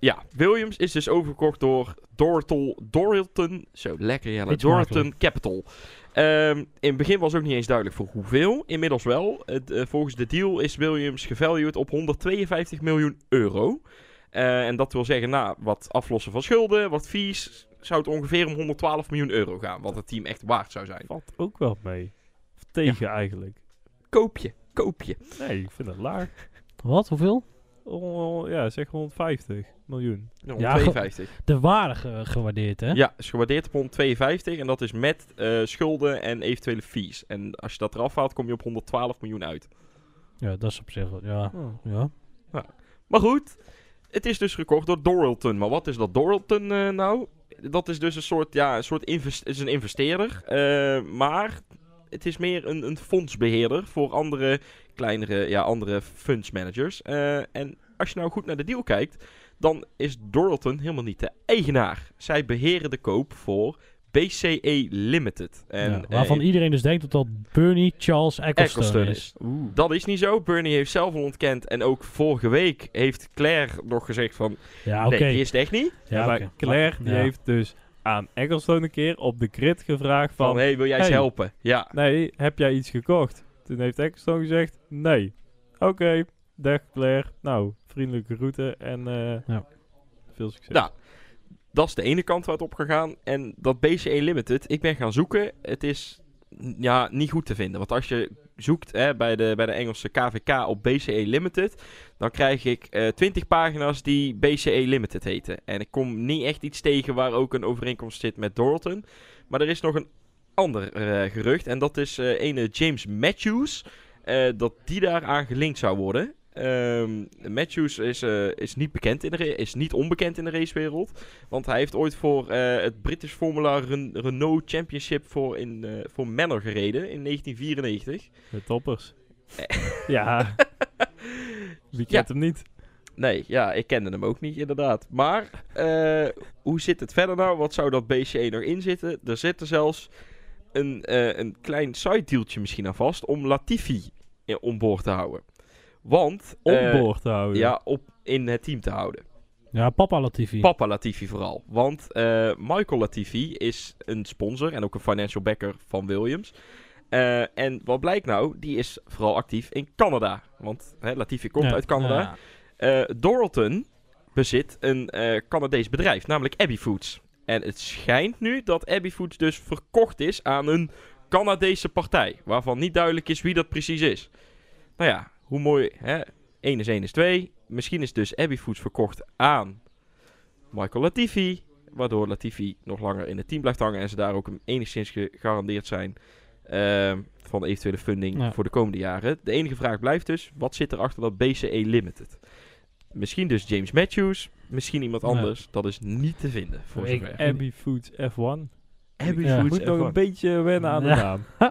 ja, Williams is dus overgekocht door Dortal, Dorilton. Zo, lekker Jelle. Dorilton. Capital. Ehm, in het begin was ook niet eens duidelijk voor hoeveel. Inmiddels wel. Het, eh, volgens de deal is Williams gevalued op 152 miljoen euro. Eh, en dat wil zeggen, na wat aflossen van schulden, wat fees, zou het ongeveer om 112 miljoen euro gaan. Wat het team echt waard zou zijn. Valt ook wel mee. Of tegen eigenlijk. Koop je, koop je. Nee, ik vind dat laag. Wat? Hoeveel? Oh, ja, zeg 150 miljoen. Ja, Ja, 152. De waarde ge- gewaardeerd, hè? Ja, is gewaardeerd op 152 en dat is met eh, schulden en eventuele fees. En als je dat eraf haalt, kom je op 112 miljoen uit. Ja, dat is op zich... wel- Ja, ja. Maar goed, het is dus gekocht door Doralton. Maar wat is dat Doralton eh, nou? Dat is dus een soort, ja, een soort invest is een investeerder. eh, maar het is meer een, een fondsbeheerder voor andere kleinere, ja, andere fundsmanagers. Eh, en als je nou goed naar de deal kijkt, dan is Doralton helemaal niet de eigenaar. Zij beheren de koop voor BCE Limited. En, ja, waarvan eh, iedereen dus denkt dat dat Bernie Charles Ecclestone, Ecclestone is. Oeh. Dat is niet zo. Bernie heeft zelf al ontkend. En ook vorige week heeft Claire nog gezegd van... Ja, oké. Nee, die is het echt niet. Ja, maar. Claire die Ja. heeft dus aan Ecclestone een keer op de grid gevraagd Van, van... hey, wil jij eens hey. helpen? Ja. Nee, heb jij iets gekocht? Toen heeft Ecclestone gezegd, nee. Oké, dag Claire. Nou, vriendelijke groeten en eh, Ja. veel succes. Nou, dat is de ene kant waar het op gegaan. En dat BCE Limited, ik ben gaan zoeken. Het is ja, niet goed te vinden. Want als je zoekt hè, bij, de, bij de Engelse KVK op BCE Limited... dan krijg ik eh 20 pagina's die BCE Limited heten. En ik kom niet echt iets tegen waar ook een overeenkomst zit met Doralton. Maar er is nog een ander eh, gerucht. En dat is eh ene James Matthews. eh, dat die daaraan gelinkt zou worden. Ehm, Matthews is, is, niet bekend in de is niet onbekend in de racewereld. Want hij heeft ooit voor het British Formula Ren- Renault Championship voor, in, voor Manor gereden in 1994. De toppers. ja, wie Ja. kent hem niet? Nee, ja, ik kende hem ook niet, inderdaad. Maar hoe zit het verder nou? Wat zou dat BCE nog in zitten? Er zit er zelfs een, eh, een klein side dealtje misschien aan vast om Latifi in, on boord te houden. Want... eh, Onboord te houden. Ja, op, in het team te houden. Ja, papa Latifi. Papa Latifi vooral. Want eh, Michael Latifi is een sponsor en ook een financial backer van Williams. Eh, en wat blijkt nou? Die is vooral actief in Canada. Want hè, Latifi komt Ja, uit Canada. ja. Eh Doralton bezit een eh, Canadees bedrijf, namelijk Abbey Foods. En het schijnt nu dat Abbey Foods dus verkocht is aan een Canadese partij. Waarvan niet duidelijk is wie dat precies is. Nou ja, hoe mooi. Hè? 1 is 1 is 2. Misschien is dus Abbey Foods verkocht aan Michael Latifi. Waardoor Latifi nog langer in het team blijft hangen. En ze daar ook enigszins gegarandeerd zijn ehm, van eventuele funding Ja. voor de komende jaren. De enige vraag blijft dus, wat zit er achter dat BCE Limited? Misschien dus James Matthews, misschien iemand anders. Dat is niet te vinden, voor Ik- zover. Abbey Foods F1. Abbey Ja. Je Foods moet nog F1. een beetje wennen aan de naam.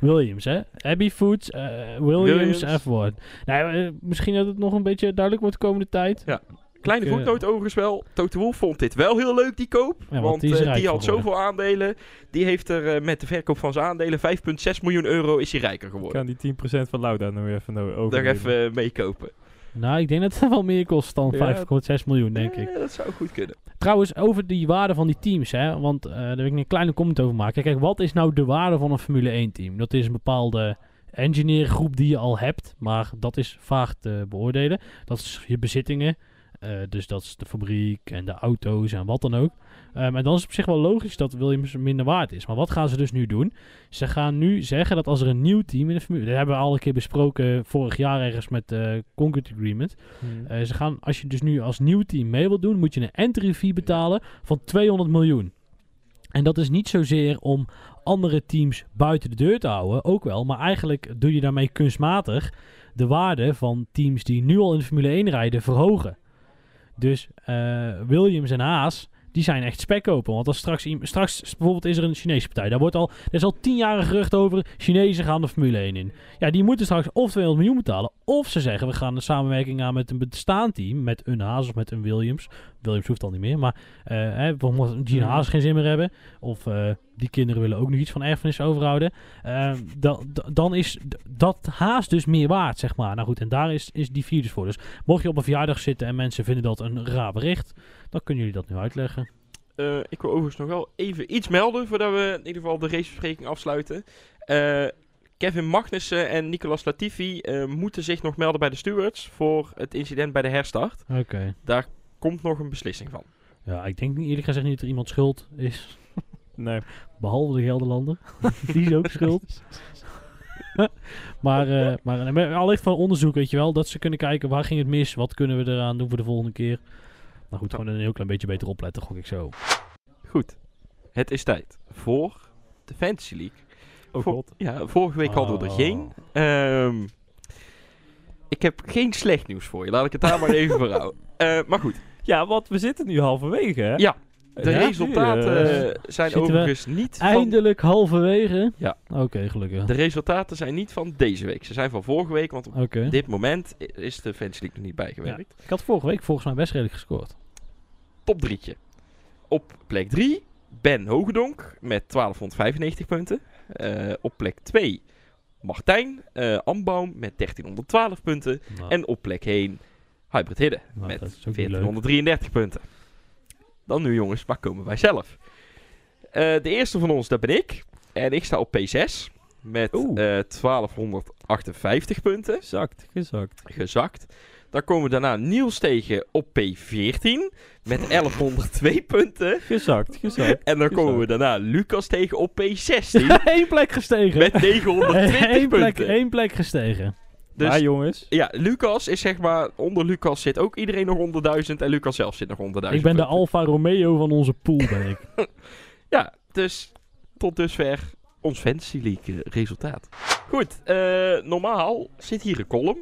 Williams, hè? Abbey Foods, eh, Williams, Williams. F1. Nou, eh, misschien dat het nog een beetje duidelijk wordt de komende tijd. Ja. Kleine eh, voetnoot overigens wel. Toto Wolff vond dit wel heel leuk, die koop. want want die eh, had zoveel aandelen. Die heeft er met de verkoop van zijn aandelen 5,6 miljoen euro is hij rijker geworden. kan die 10% van Lauda nog even no- Daar even meekopen. Nou, ik denk dat het wel meer kost dan Ja. 5,6 miljoen, denk ik. Eh, dat zou goed kunnen. Trouwens, over die waarde van die teams, hè, want eh, daar wil ik een kleine comment over maken. Kijk, wat is nou de waarde van een Formule 1 team? Dat is een bepaalde engineergroep die je al hebt, maar dat is vaag te beoordelen. Dat is je bezittingen, eh, dus dat is de fabriek en de auto's en wat dan ook. Um, en dan is het op zich wel logisch dat Williams minder waard is. Maar wat gaan ze dus nu doen? Ze gaan nu zeggen dat als er een nieuw team in de Formule... Dat hebben we al een keer besproken vorig jaar ergens met de uh, Concord Agreement. Hmm. Uh, ze gaan, als je dus nu als nieuw team mee wilt doen... moet je een entry fee betalen van 200 miljoen. En dat is niet zozeer om andere teams buiten de deur te houden. Ook wel, maar eigenlijk doe je daarmee kunstmatig... de waarde van teams die nu al in de Formule 1 rijden verhogen. Dus uh, Williams en Haas die zijn echt spekkopen. Want als straks, straks bijvoorbeeld is er een Chinese partij. Daar, wordt al, er is al tien jaar gerucht over. Chinezen gaan de Formule 1 in. Ja, die moeten straks of 200 miljoen betalen. Of ze zeggen we gaan een samenwerking aan met een bestaand team. Met een Haas of met een Williams. Williams hoeft al niet meer. Maar uh, hè, bijvoorbeeld Gina Haas geen zin meer hebben. Of uh, die kinderen willen ook nog iets van erfenis overhouden. Uh, da, da, dan is dat Haas dus meer waard, zeg maar. Nou goed, en daar is, is die vier dus voor. Dus mocht je op een verjaardag zitten en mensen vinden dat een raar bericht. Dan kunnen jullie dat nu uitleggen. Uh, ik wil overigens nog wel even iets melden voordat we in ieder geval de racebespreking afsluiten. Uh, Kevin Magnussen en Nicolas Latifi uh, moeten zich nog melden bij de stewards voor het incident bij de herstart. Oké. Okay. Daar komt nog een beslissing van. Ja, ik denk niet, eerlijk gezegd niet dat er iemand schuld is. Nee. Behalve de Gelderlander. Die is ook schuld. maar, uh, maar, maar allicht van onderzoek, weet je wel. Dat ze kunnen kijken waar ging het mis, wat kunnen we eraan doen voor de volgende keer. Maar goed, gewoon een heel klein beetje beter opletten, gok ik zo. Goed. Het is tijd voor de Fantasy League. Oh god. Ja, vorige week hadden we er Oh. geen. Um, ik heb geen slecht nieuws voor je. Laat ik het daar maar even voor houden. Uh, maar goed. Ja, want we zitten nu halverwege, hè? Ja. De ja, resultaten uh, zijn overigens niet van... Eindelijk halverwege? Ja. Oké, okay, gelukkig. De resultaten zijn niet van deze week. Ze zijn van vorige week, want op okay. dit moment is de Fantasy League nog niet bijgewerkt. Ja. Ik had vorige week volgens mij best redelijk gescoord. Top drietje. Op plek 3 Ben Hogedonk met 1295 punten. Uh, op plek 2 Martijn uh, Ambaum met 1312 punten. Nou. En op plek 1 Hybrid Hidden Nou, met dat is ook niet 1433 punten. Dan nu jongens, waar komen wij zelf? Uh, de eerste van ons, dat ben ik. En ik sta op P6 met uh, 1258 punten. Gezakt, gezakt. Gezakt. Dan komen we daarna Niels tegen op P14 met 1102 punten. Gezakt, gezakt. En dan komen we daarna Lucas tegen op P16 Eén plek gestegen. met 920 Eén plek, punten. één plek gestegen. Dus maar jongens, ja, Lucas is zeg maar, onder Lucas zit ook iedereen nog onder 1000 en Lucas zelf zit nog onder 1000 Ik ben de. Alfa Romeo van onze pool, ben ik. Ja, dus tot dusver ons Fantasy League eh, resultaat. Goed, eh, normaal zit hier een column.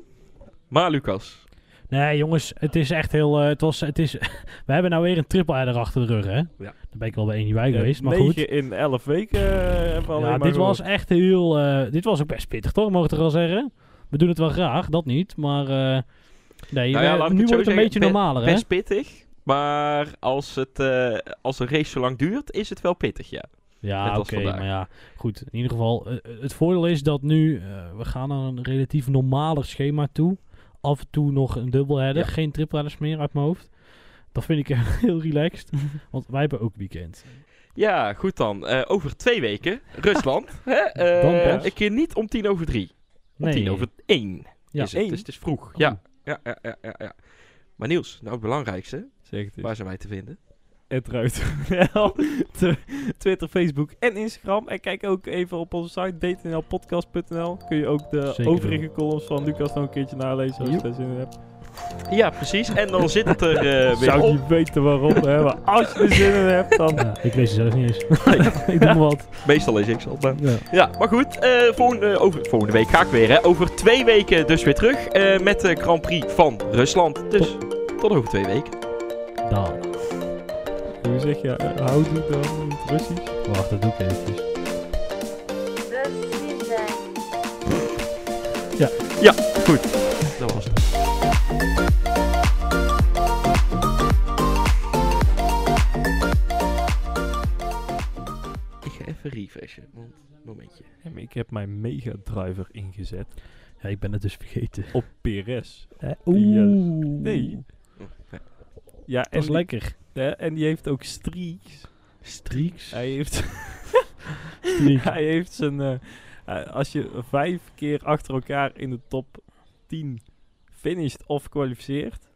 Maar Lucas, Nee, jongens, het is echt heel. eh, het was, het is, we hebben nou weer een triple achter de rug, hè? Ja. Daar ben ik wel bij één niet bij geweest, maar 9 goed. in 11 weken uh, hebben we alleen Ja, dit was gehoord. echt heel. eh, dit was ook best pittig, toch? Mogen we toch wel zeggen? We doen het wel graag, dat niet, maar. nee, Nou ja, we- nu wordt het een zeggen, beetje be- normaler, hè? best pittig. Maar als, het, als een race zo lang duurt, is het wel pittig, ja. Ja, oké, maar ja, goed. In ieder geval, het voordeel is dat nu, we gaan naar een relatief normaler schema toe. Af en toe nog een dubbelheader, Ja. geen triple meer uit mijn hoofd. Dat vind ik heel relaxed, want wij hebben ook weekend. Ja, goed dan. Eh, over twee weken, Rusland. Hè? Dan pas. een keer niet om tien over drie. Om tien over één Ja, is het. Dus het is vroeg. Oh. Ja. Ja, ja, ja, ja, ja. Maar Niels, nou het belangrijkste. Zeg het eens. Waar zijn wij te vinden? Het ruit.nl, Tw- Twitter, Facebook en Instagram. En kijk ook even op onze site dtnlpodcast.nl. Kun je ook de Zeker overige columns van Lucas nog een keertje nalezen als je daar zin in hebt. Ja, precies. En dan zit het er eh Ik weer zou op. niet weten waarom, hè, maar als je er zin in hebt, dan... Ja, ik lees het zelf niet eens. ik doe maar wat. Meestal lees ik ze altijd. Ja. Ja, maar goed. eh, volgende, over, volgende week ga ik weer. Hè. Over twee weken dus weer terug. eh, met de Grand Prix van Rusland. Dus tot over twee weken. Dan. Hoe zeg je, houdt het dan in het Russisch? Wacht, dat doe ik eventjes. Goed. Dat was het. Ik ga even refreshen. Want, momentje. En ik heb mijn Mega Driver ingezet Ja, ik ben het dus vergeten. op PRS. Oeh. Nee. Oh, ja. Ja, Dat is lekker. Hè, en die heeft ook streaks. Streaks. Hij heeft, hij heeft zijn... eh, eh, als je vijf keer achter elkaar in de top 10 finished of kwalificeert,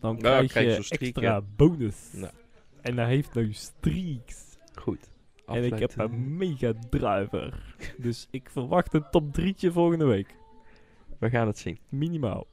dan Ja, krijg krijg je je zo'n streak, extra ja. bonus. Nou. En hij heeft nu streaks. Goed. En ik heb een mega driver. dus ik verwacht een top 3'tje volgende week. We gaan het zien. Minimaal.